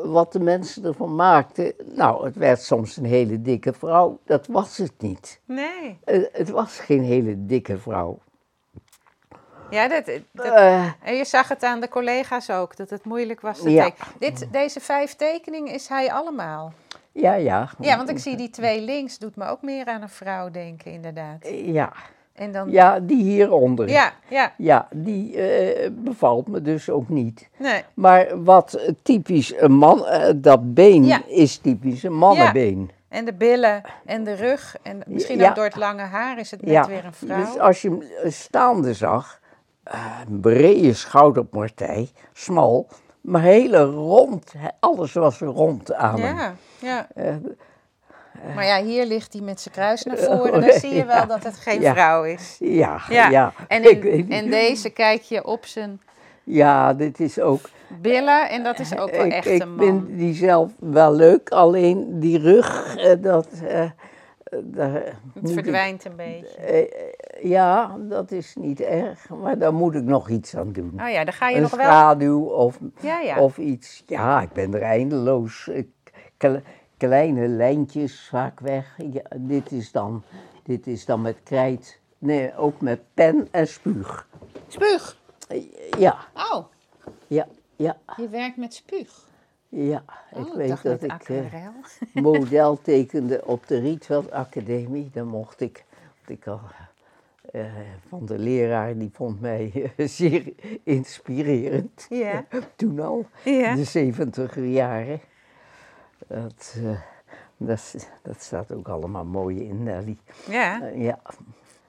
wat de mensen ervan maakten, nou, het werd soms een hele dikke vrouw, dat was het niet. Nee. Eh, het was geen hele dikke vrouw. Ja, dat, dat, Eh, en je zag het aan de collega's ook, dat het moeilijk was te Ja. tekenen. Dit, deze vijf tekeningen is hij allemaal. ja, ja. Ja, want ik zie die twee links, doet me ook meer aan een vrouw denken, inderdaad. Ja, En dan, ja die hieronder. ja, ja, Ja, die eh, bevalt me dus ook niet. nee, Maar wat typisch een man, eh, dat been Ja. is typisch een mannenbeen. En de billen en de rug. En misschien Ja. ook door het lange haar is het net Ja, weer een vrouw. dus als je hem staande zag, een brede schouderpartij, smal, maar hele rond, alles was rond aan hem. ja, ja. Eh, Maar ja, hier ligt hij met zijn kruis naar voren. Dan zie je wel Ja. dat het geen Ja. vrouw is. Ja, Ja, ja. En, ik in, en deze kijk je op zijn Ja, dit is ook. billen en dat is ook wel ik echt ik een man. vind die zelf wel leuk, alleen die rug, eh, dat. eh, Het moet ik- verdwijnt een beetje. eh, ja, dat is niet erg, maar daar moet ik nog iets aan doen. Oh ja, dan ga je een nog wel... schaduw of, Ja, ja. of iets. Ja, ik ben er eindeloos. Kle- kleine lijntjes vaak weg. Ja, dit, is dan, dit is dan met krijt. Nee, ook met pen en spuug. Spuug. Ja, Oh, ja, ja, je werkt met spuug. Ja. Oh, ik weet dacht dat ik aquarel. model tekende op de Rietveld Academie. Dan mocht ik, want ik al, eh, van de leraar, die vond mij eh, zeer inspirerend. Ja. Toen al, Ja. de zeventiger jaren. Dat, dat, dat staat ook allemaal mooi in Nelly. Ja, ja.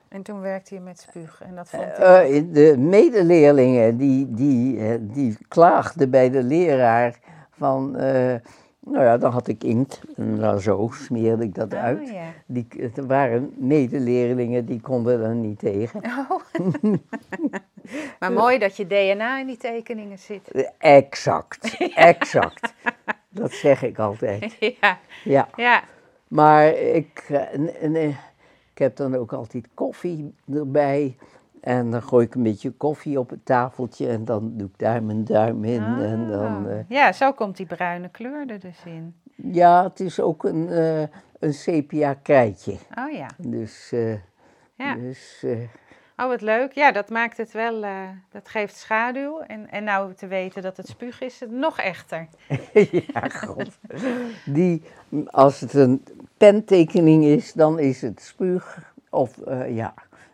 en toen werkte je met spuug. En dat vond hij... De medeleerlingen die, die, die klaagden bij de leraar van, eh, nou ja, dan had ik inkt en dan zo smeerde ik dat Oh, uit. ja. Die, er waren medeleerlingen die konden er niet tegen. Oh. maar mooi dat je DNA in die tekeningen zit. Exact, exact. Dat zeg ik altijd. Ja, Ja. ja. Maar ik, eh, ik heb dan ook altijd koffie erbij. En dan gooi ik een beetje koffie op het tafeltje en dan doe ik daar mijn duim in. En dan, Ah. eh, Ja, zo komt die bruine kleur er dus in. ja, het is ook een, eh, een sepia krijtje. Oh ja, Dus, eh, ja. dus Oh, wat leuk. Ja, dat maakt het wel, dat geeft schaduw. En, en nou te weten dat het spuug is, het nog echter. ja, god. Die, als het een pentekening is, dan is het spuug. Of ja,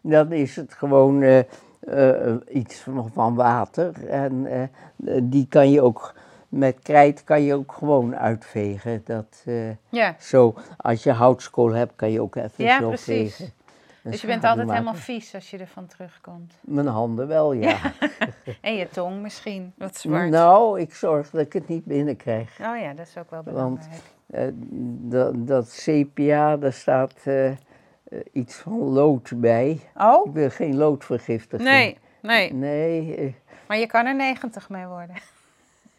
dan is het gewoon eh, eh, iets van, van water. En eh, die kan je ook, met krijt kan je ook gewoon uitvegen. Dat, Ja, zo, als je houtskool hebt, kan je ook even Ja, zo precies. vegen. Een dus je bent altijd maken. helemaal vies als je ervan terugkomt. Mijn handen wel, ja. En je tong misschien, wat zwart. Nou, ik zorg dat ik het niet binnenkrijg. Oh ja, dat is ook wel Want belangrijk. eh, dat, dat sepia, daar staat iets van lood bij. Oh? Ik wil geen loodvergiftiging. Nee, nee. Nee, eh, Maar je kan er 90 mee worden.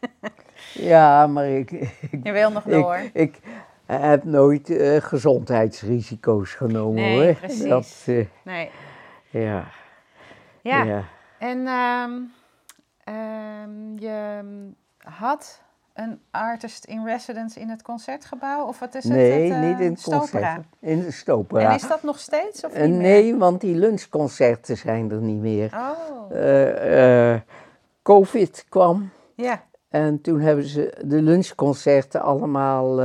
ja, maar ik, ik, Je wil nog door. ik, ik heb nooit eh, gezondheidsrisico's genomen Nee, hoor. precies. Dat, eh, Nee. ja, Ja. ja. En ehm, ehm, je had een artist in residence in het concertgebouw? Of wat is het? Nee, het, eh, niet in het Stopera? concert. In de stopera. En is dat nog steeds of Eh, meer? nee, want die lunchconcerten zijn er niet meer. Oh, Eh, Covid kwam. ja. En toen hebben ze de lunchconcerten allemaal,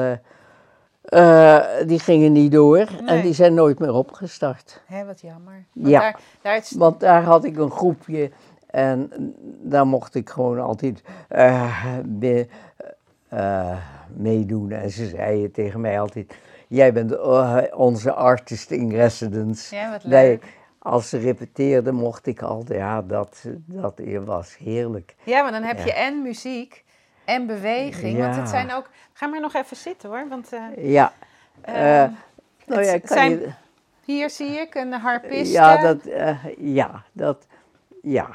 die gingen niet door. Nee. En die zijn nooit meer opgestart. Hé, wat jammer. Want Ja. Daar, daar is, Want daar had ik een groepje en daar mocht ik gewoon altijd eh, be- eh, meedoen. En ze zeiden tegen mij altijd, jij bent eh, onze artist in residence. Ja, wat Wij- leuk. als ze repeteerden mocht ik altijd, ja, dat, dat was heerlijk. ja, maar dan heb Ja. je en muziek en beweging. Want het zijn ook... Ga maar nog even zitten hoor. Want Ja. nou ja, kan zijn- je... hier zie ik een harpiste. Ja, dat, ja, dat, ja.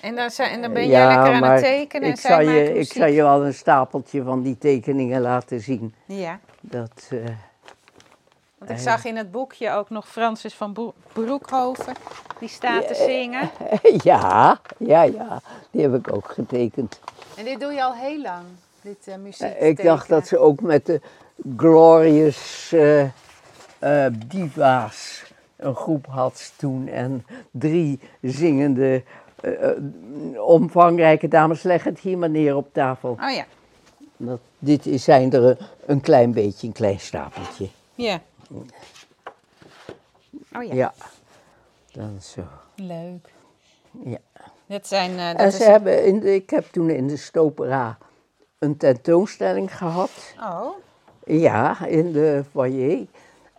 En dan, zijn, en dan ben ja, jij lekker aan het tekenen. Ik zal, je, ik zal je wel een stapeltje van die tekeningen laten zien. Ja. Dat, eh, Want ik zag in het boekje ook nog Francis van Bro- Broekhoven. Die staat te zingen. ja, ja, ja, die heb ik ook getekend. En dit doe je al heel lang, dit eh, muziek Eh, ik dacht dat ze ook met de Glorious eh, eh, Diva's een groep had toen. En drie zingende, eh, eh, omvangrijke dames. Leg het hier maar neer op tafel. Oh ja, Dat, dit is, zijn er een, klein beetje, een klein stapeltje. ja. Oh ja, Ja, dan zo. leuk. Ja. Dat zijn, eh, dat En is... ze hebben in de, ik heb toen in de Stopera een tentoonstelling gehad. Oh, Ja, in de foyer.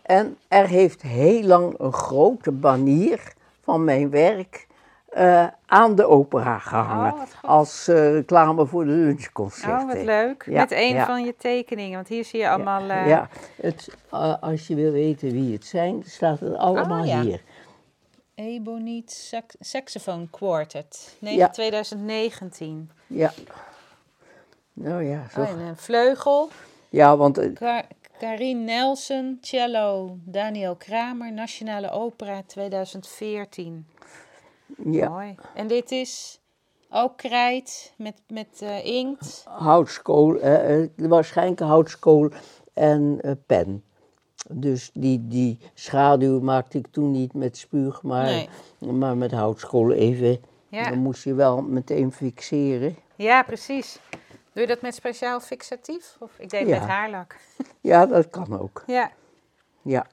En er heeft heel lang een grote banier van mijn werk eh, aan de opera gehangen. Oh, als eh, reclame voor de lunchconcerten. Oh, wat leuk. Ja, Met een ja. van je tekeningen, want hier zie je allemaal... eh, Ja, het, eh, als je wil weten wie het zijn, staat het allemaal Oh, ja. hier. Ebonite sax Saxophone Quartet, ne- Ja. 2019. Ja. Nou ja, zo. Oh, en een vleugel. Ja, want Ka Karin Nelson, cello. Daniel Kramer, Nationale Opera 2014. Ja, Mooi. En dit is ook krijt met, met eh, inkt. houtskool, eh, eh, waarschijnlijk houtskool en pen. Dus die, die schaduw maakte ik toen niet met spuug, maar, Nee. maar met houtskool even. Ja. Dan moest je wel meteen fixeren. ja, precies. Doe je dat met speciaal fixatief? Of ik deed het Ja. met haarlak. Ja, dat kan ook. Ja. Ja.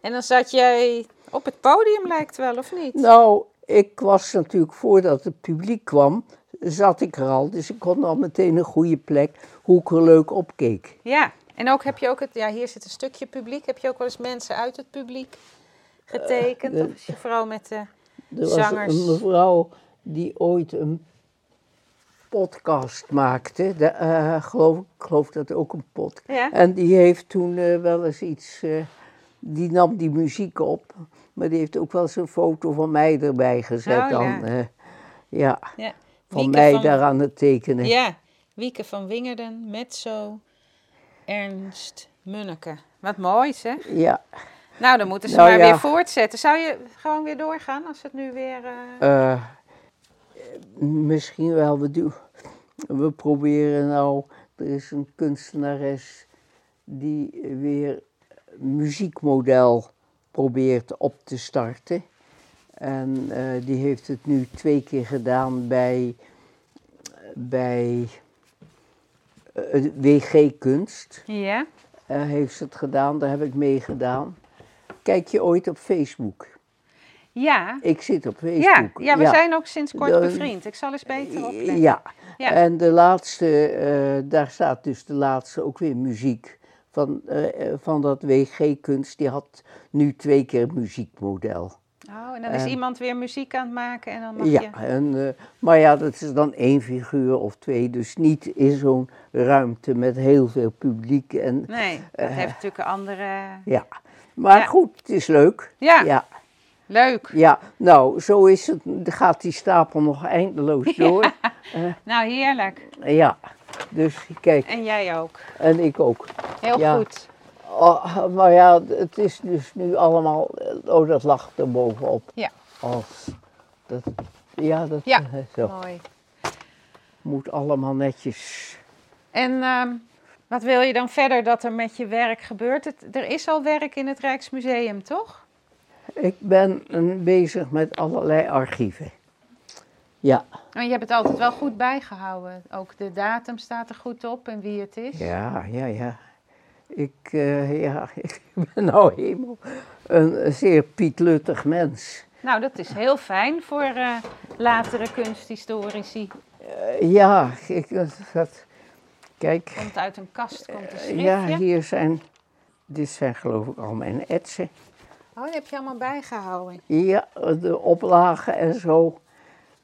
En dan zat jij op het podium, lijkt wel, of niet? Nou, ik was natuurlijk voordat het publiek kwam, zat ik er al. Dus ik kon al meteen een goede plek hoe ik er leuk op keek. Ja, en ook heb je ook het, ja, hier zit een stukje publiek. Heb je ook wel eens mensen uit het publiek getekend? Of is je vooral met de. Er was Zangers. een mevrouw die ooit een podcast maakte. De, eh, geloof, ik geloof dat ook een podcast. Ja. En die heeft toen eh, wel eens iets. Die nam die muziek op. Maar die heeft ook wel eens een foto van mij erbij gezet. Oh, dan, ja. ja, Ja. van Wieke mij van- daar aan het tekenen. Ja, Wieke van Wingerden, Metzo, Ernst Munneke. Wat mooi zeg. Ja. Nou, dan moeten ze Nou maar ja. weer voortzetten. Zou je gewoon weer doorgaan als het nu weer... eh, Eh, misschien wel. We, doen, we proberen nou. Er is een kunstenares die weer muziekmodel probeert op te starten. En eh, die heeft het nu twee keer gedaan bij, bij eh, WG Kunst. Ja? Eh, heeft ze het gedaan, daar heb ik meegedaan. Kijk je ooit op Facebook? Ja. Ik zit op Ja, Facebook. ja, we zijn ook sinds kort bevriend. Ik zal eens beter opletten. Ja. Ja. en de laatste, daar staat dus de laatste ook weer muziek van, eh, eh, van dat WG Kunst. Die had nu twee keer muziekmodel. Oh, en dan is En- iemand weer muziek aan het maken en dan mag Ja, je... en, eh, maar ja, dat is dan één figuur of twee. Dus niet in zo'n ruimte met heel veel publiek. En, Nee, dat heeft natuurlijk een andere... ja. Maar Ja. goed, het is leuk. Ja, Ja, leuk. ja, nou, zo is het. Gaat die stapel nog eindeloos door. Nou, heerlijk. Ja, dus kijk, En jij ook. en ik ook. Heel Ja. goed. Oh, maar ja, het is dus nu allemaal. Oh, dat lag er bovenop. Ja. Als, dat, ja, dat Ja. eh, zo. Mooi. moet allemaal netjes. En ehm, wat wil je dan verder dat er met je werk gebeurt? Het, er is al werk in het Rijksmuseum, toch? Ik ben eh, bezig met allerlei archieven. Ja, En je hebt het altijd wel goed bijgehouden. Ook de datum staat er goed op en wie het is. ja, ja, ja. Ik, eh, ja, ik ben nou helemaal een zeer pietluttig mens. Nou, dat is heel fijn voor eh, latere kunsthistorici. Eh, ja, ik, dat, dat- kijk. Komt uit een kast, komt een schriftje. Ja, hier zijn, dit zijn geloof ik al mijn etsen. Oh, die heb je allemaal bijgehouden. Ja, de oplagen en zo.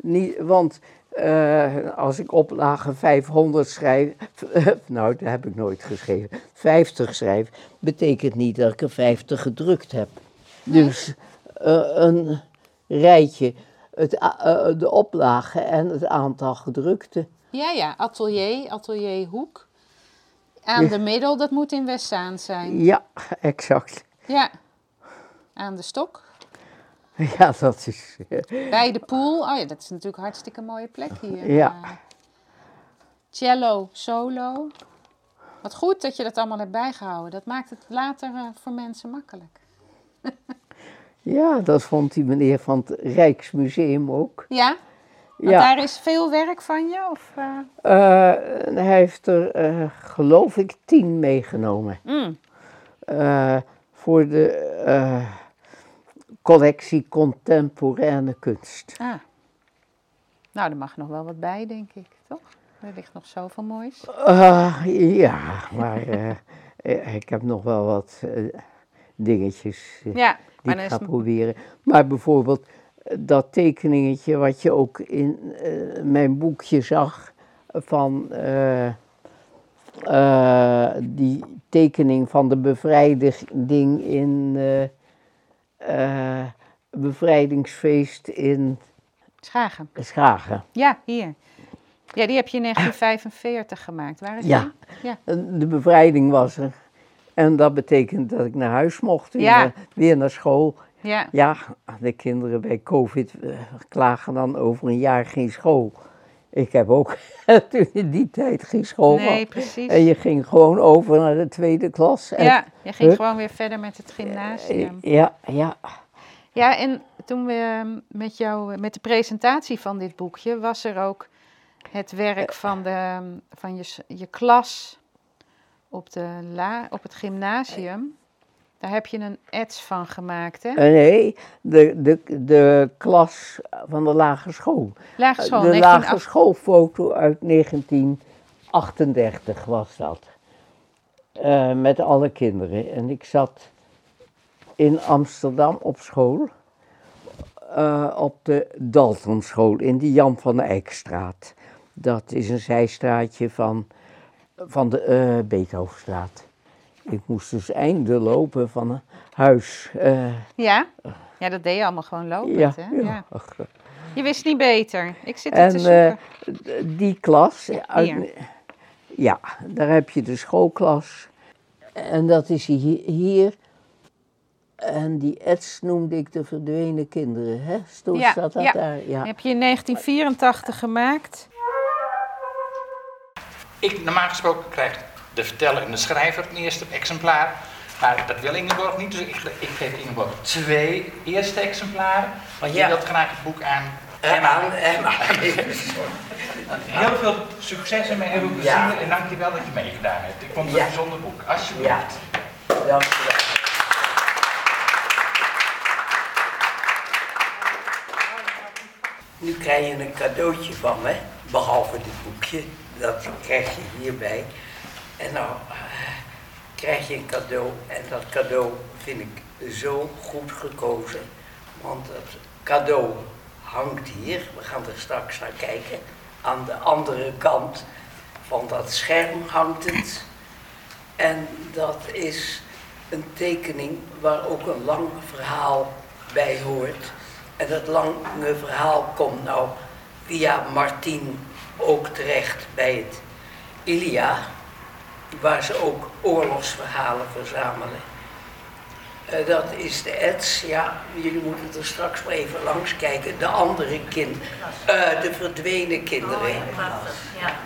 Niet, want eh, als ik oplagen 500 schrijf, nou dat heb ik nooit geschreven, 50 schrijf, betekent niet dat ik er 50 gedrukt heb. Dus eh, een rijtje, het, eh, de oplagen en het aantal gedrukte. Ja, ja, atelier, atelier Hoek. Aan de middel, dat moet in Westzaan zijn. Ja, exact. Ja. Aan de stok. Ja, dat is. Bij de pool. Oh ja, dat is natuurlijk een hartstikke mooie plek hier. Ja. Eh, cello, solo. Wat goed dat je dat allemaal hebt bijgehouden. Dat maakt het later eh, voor mensen makkelijk. Ja, dat vond die meneer van het Rijksmuseum ook. Ja? Want Ja. daar is veel werk van je? Of, eh? Eh, hij heeft er, eh, geloof ik, tien meegenomen. Mm. Eh, voor de eh, collectie contemporaine kunst. Ah. Nou, er mag nog wel wat bij, denk ik, toch? Er ligt nog zoveel moois. Uh, ja, maar uh, ik heb nog wel wat uh, dingetjes ja, die ik ga proberen. Maar bijvoorbeeld dat tekeningetje wat je ook in mijn boekje zag van die tekening van de bevrijding in bevrijdingsfeest in Schagen. Schagen. Ja, hier. Ja, die heb je in 1945 gemaakt. Waar is ja. ja, de bevrijding was er. En dat betekent dat ik naar huis mocht, ja. weer naar school. Ja. ja, de kinderen bij COVID uh, klagen dan over een jaar geen school. Ik heb ook toen in die tijd geen school. Nee, precies. En je ging gewoon over naar de tweede klas. Ja, je ging gewoon weer verder met het gymnasium. Ja, ja. Ja, en toen we met jou, met de presentatie van dit boekje, was er ook het werk van, de, van je, je klas op, de la, op het gymnasium. Daar heb je een ets van gemaakt, hè? Nee, de, de, de klas van de lagere school. Lagere school, De lagere schoolfoto uit 1938 was dat. Uh, met alle kinderen. En ik zat in Amsterdam op school. Uh, op de Daltonschool in de Jan van de Eikstraat. Dat is een zijstraatje van, van de uh, Beethovenstraat. Ik moest dus einde lopen van huis. Uh, ja? ja, dat deed je allemaal gewoon lopen. Ja, hè? ja. Je wist niet beter. Ik zit en, te zoeken. Uh, die klas. Uit, ja, daar heb je de schoolklas. En dat is hier, hier en die ets noemde ik de verdwenen kinderen, hè? Zo ja, staat dat ja. daar. Ja. heb je in 1984 gemaakt. Ik, normaal gesproken krijgt de verteller en de schrijver het eerste exemplaar. Maar dat wil Ingeborg niet, dus ik, ik geef Ingeborg twee eerste exemplaren. Want je wilt graag het boek aan Emma. Emma. Heel veel succes en heel veel plezier ja. en dankjewel dat je meegedaan hebt. Ik vond het een bijzonder boek. Alsjeblieft. Ja. Dankjewel. Nu krijg je een cadeautje van me, behalve dit boekje. Dat krijg je hierbij. En nou krijg je een cadeau. En dat cadeau vind ik zo goed gekozen. Want het cadeau hangt hier. We gaan er straks naar kijken. Aan de andere kant van dat scherm hangt het. En dat is een tekening waar ook een lang verhaal bij hoort. En dat lange verhaal komt nou via Martien ook terecht bij het Ilia, waar ze ook oorlogsverhalen verzamelen. Uh, dat is de Eds, ja, jullie moeten er straks maar even langs kijken. De andere kinderen, uh, de verdwenen kinderen.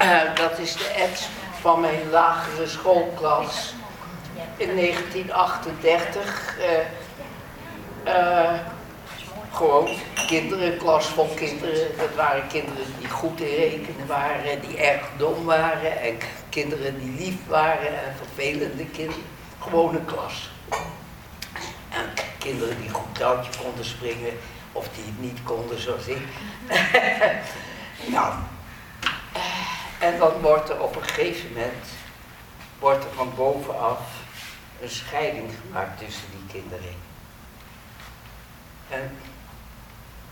Uh, dat is de Eds van mijn lagere schoolklas in 1938 gewoon kinderen, klas vol kinderen. Dat waren kinderen die goed in rekenen waren, die erg dom waren. En kinderen die lief waren en vervelende kinderen. Gewoon een klas. En kinderen die goed touwtje konden springen of die het niet konden zoals ik. nou, en dan wordt er op een gegeven moment, wordt er van bovenaf een scheiding gemaakt tussen die kinderen. En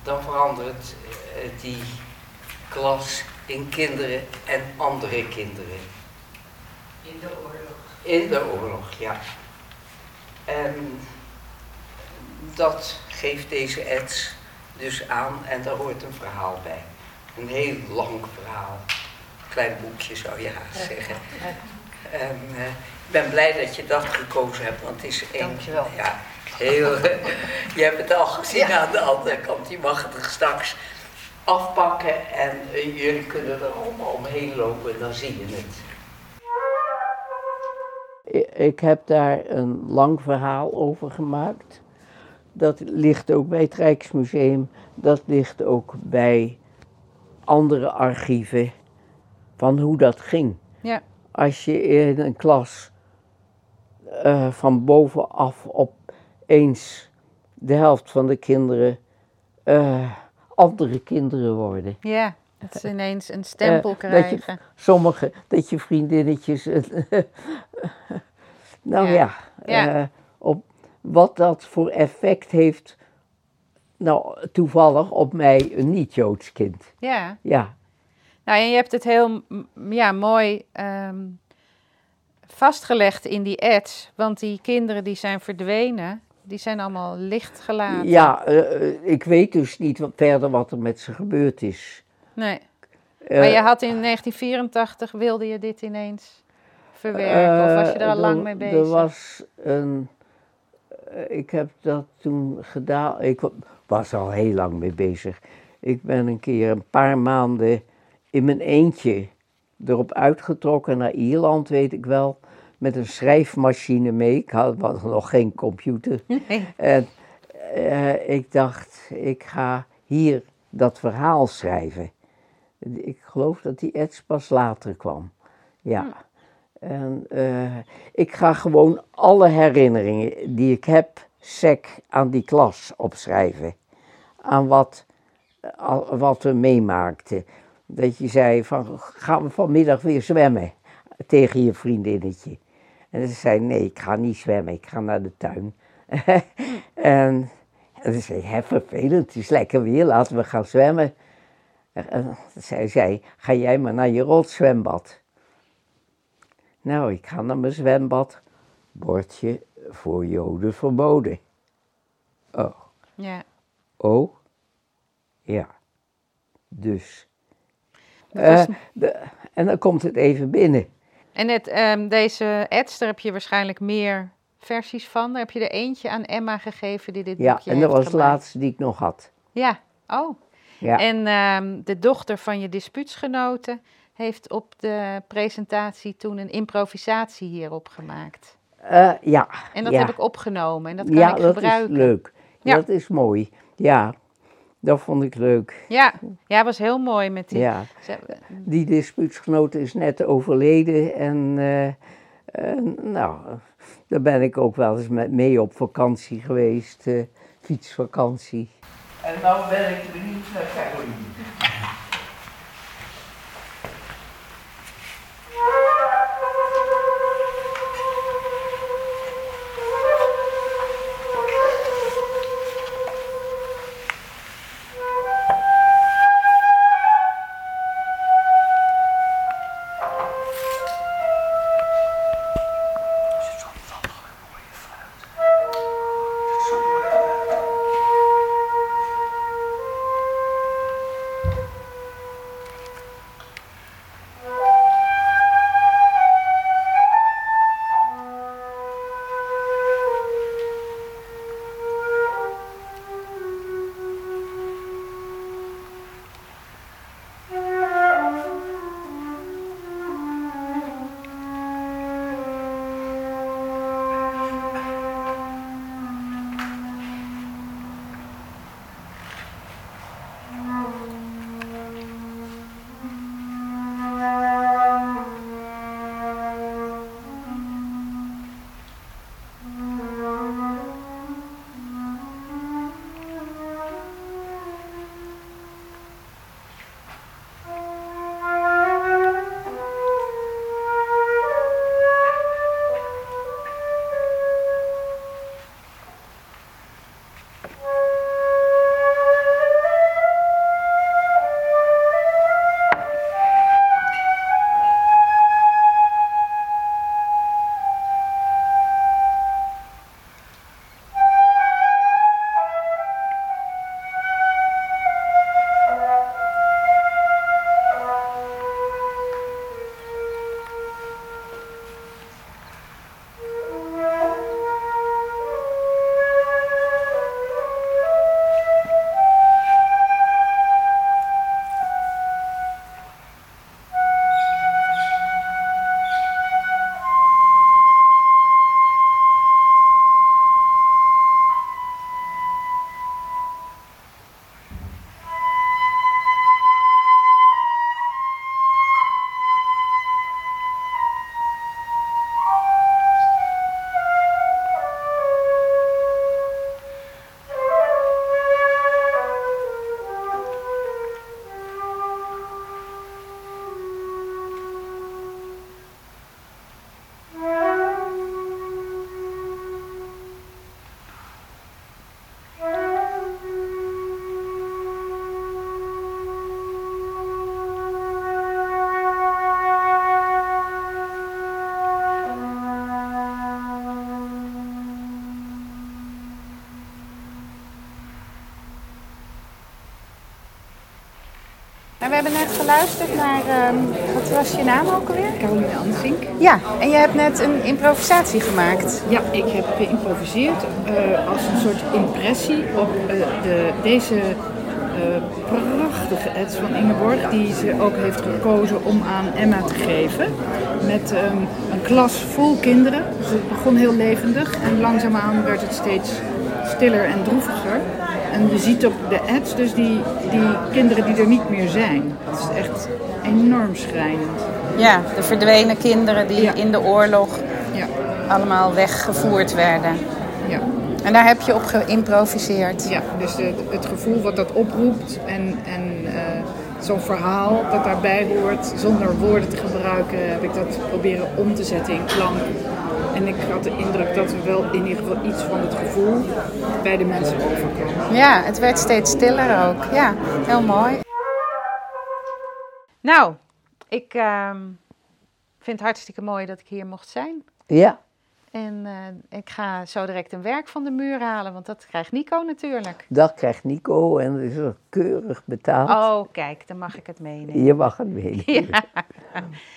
dan verandert uh, die klas in kinderen en andere kinderen. In de oorlog. In de oorlog, ja. En dat geeft deze ets dus aan en daar hoort een verhaal bij. Een heel lang verhaal. Klein boekje zou je haast zeggen. En uh, ik ben blij dat je dat gekozen hebt, want het is één. Dankjewel. Ja, heel. je hebt het al gezien ja. aan de andere kant. Je mag het er straks afpakken en uh, jullie kunnen er allemaal omheen lopen, dan zie je het. Ik heb daar een lang verhaal over gemaakt. Dat ligt ook bij het Rijksmuseum, dat ligt ook bij andere archieven van hoe dat ging. Ja. Als je in een klas uh, van bovenaf opeens de helft van de kinderen uh, andere kinderen worden. Ja, Dat ze ineens een stempel Eh, dat je- krijgen. Sommige, dat je vriendinnetjes. nou Ja. eh, op wat dat voor effect heeft. Nou, toevallig op mij, een niet-Joods kind. Ja. Ja, Nou, en je hebt het heel ja, mooi ehm, vastgelegd in die ads. Want die kinderen die zijn verdwenen, die zijn allemaal licht gelaten. ja eh, eh, ik weet dus niet wat, verder wat er met ze gebeurd is. Nee. Eh, maar je had in 1984, wilde je dit ineens verwerken? of was je er al Eh, lang mee bezig? Er was een. eh, Ik heb dat toen gedaan. Ik wa- was al heel lang mee bezig. Ik ben een keer een paar maanden in mijn eentje erop uitgetrokken naar Ierland, weet ik wel. Met een schrijfmachine mee. Ik had nog geen computer. Nee. En ik dacht, ik ga hier dat verhaal schrijven. Ik geloof dat die ets pas later kwam. Ja. En eh, ik ga gewoon alle herinneringen die ik heb, sec aan die klas opschrijven. Aan wat, al- wat we meemaakten. Dat je zei van, gaan we vanmiddag weer zwemmen? Tegen je vriendinnetje. En ze zei, nee, ik ga niet zwemmen, ik ga naar de tuin. en, en ze zei, hè, vervelend, het is lekker weer, laten we gaan zwemmen. En zij zei, ga jij maar naar je rotzwembad. Nou, ik ga naar mijn zwembad. Bordje voor Joden verboden. Oh, Ja. oh, ja. Dus. Was- eh, de- en dan komt het even binnen. En het, ehm, deze ads, daar heb je waarschijnlijk meer versies van. Daar heb je er eentje aan Emma gegeven die dit Ja, boekje en dat heeft was de laatste die ik nog had. Ja, oh. Ja, En ehm, de dochter van je dispuutsgenoten heeft op de presentatie toen een improvisatie hierop gemaakt. Eh, ja. En dat ja. heb ik opgenomen en dat kan ja, ik dat gebruiken. is leuk. Ja. Dat is mooi. Ja, dat vond ik leuk. Ja, ja, was heel mooi met die. Ja. Die dispuutsgenoot is net overleden en eh, eh, nou, daar ben ik ook wel eens met mee op vakantie geweest, eh, fietsvakantie. En nou ben ik benieuwd naar. Geluisterd naar, ehm, wat was je naam ook alweer? Caroline Ansink. Ja, en je hebt net een improvisatie gemaakt. Ja, ik heb geïmproviseerd eh, als een soort impressie op eh, de, deze eh, prachtige ads van Ingeborg, die ze ook heeft gekozen om aan Emma te geven. Met ehm, een klas vol kinderen. Dus het begon heel levendig en langzaamaan werd het steeds stiller en droeviger. En je ziet op de ads dus die, die kinderen die er niet meer zijn. Dat is echt enorm schrijnend. Ja, de verdwenen kinderen die Ja. in de oorlog Ja, allemaal weggevoerd werden. ja. En daar heb je op geïmproviseerd. Ja, dus het, het gevoel wat dat oproept en, en eh, zo'n verhaal dat daarbij hoort, zonder woorden te gebruiken, heb ik dat proberen om te zetten in klank. En ik had de indruk dat er wel in ieder geval iets van het gevoel bij de mensen overkwam. Ja, het werd steeds stiller ook. Ja, heel mooi. Nou, ik ehm, vind het hartstikke mooi dat ik hier mocht zijn. Ja, En eh, ik ga zo direct een werk van de muur halen, want dat krijgt Nico natuurlijk. dat krijgt Nico en dat is er keurig betaald. Oh, kijk, dan mag ik het meenemen. Je mag het mee. Ja.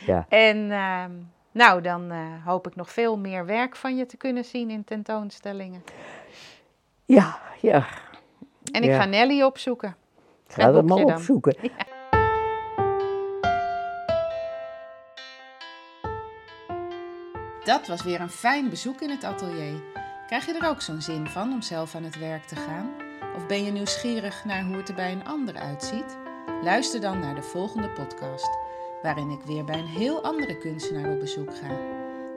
Ja. En ehm, nou, dan eh, hoop ik nog veel meer werk van je te kunnen zien in tentoonstellingen. Ja, ja. En ik Ja. ga Nelly opzoeken. Ik ga Het dat maar opzoeken. Dat was weer een fijn bezoek in het atelier. Krijg je er ook zo'n zin van om zelf aan het werk te gaan? Of ben je nieuwsgierig naar hoe het er bij een ander uitziet? Luister dan naar de volgende podcast, waarin ik weer bij een heel andere kunstenaar op bezoek ga.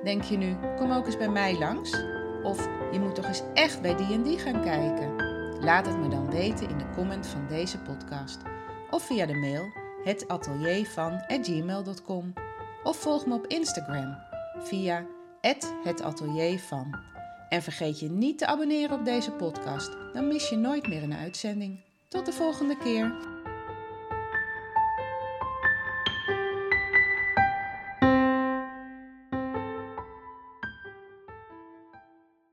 Denk je nu, kom ook eens bij mij langs? Of je moet toch eens echt bij die en die gaan kijken? Laat het me dan weten in de comment van deze podcast. Of via de mail hetateliervan@gmail.com Of volg me op Instagram via @hetateliervan. En vergeet je niet te abonneren op deze podcast, dan mis je nooit meer een uitzending. Tot de volgende keer.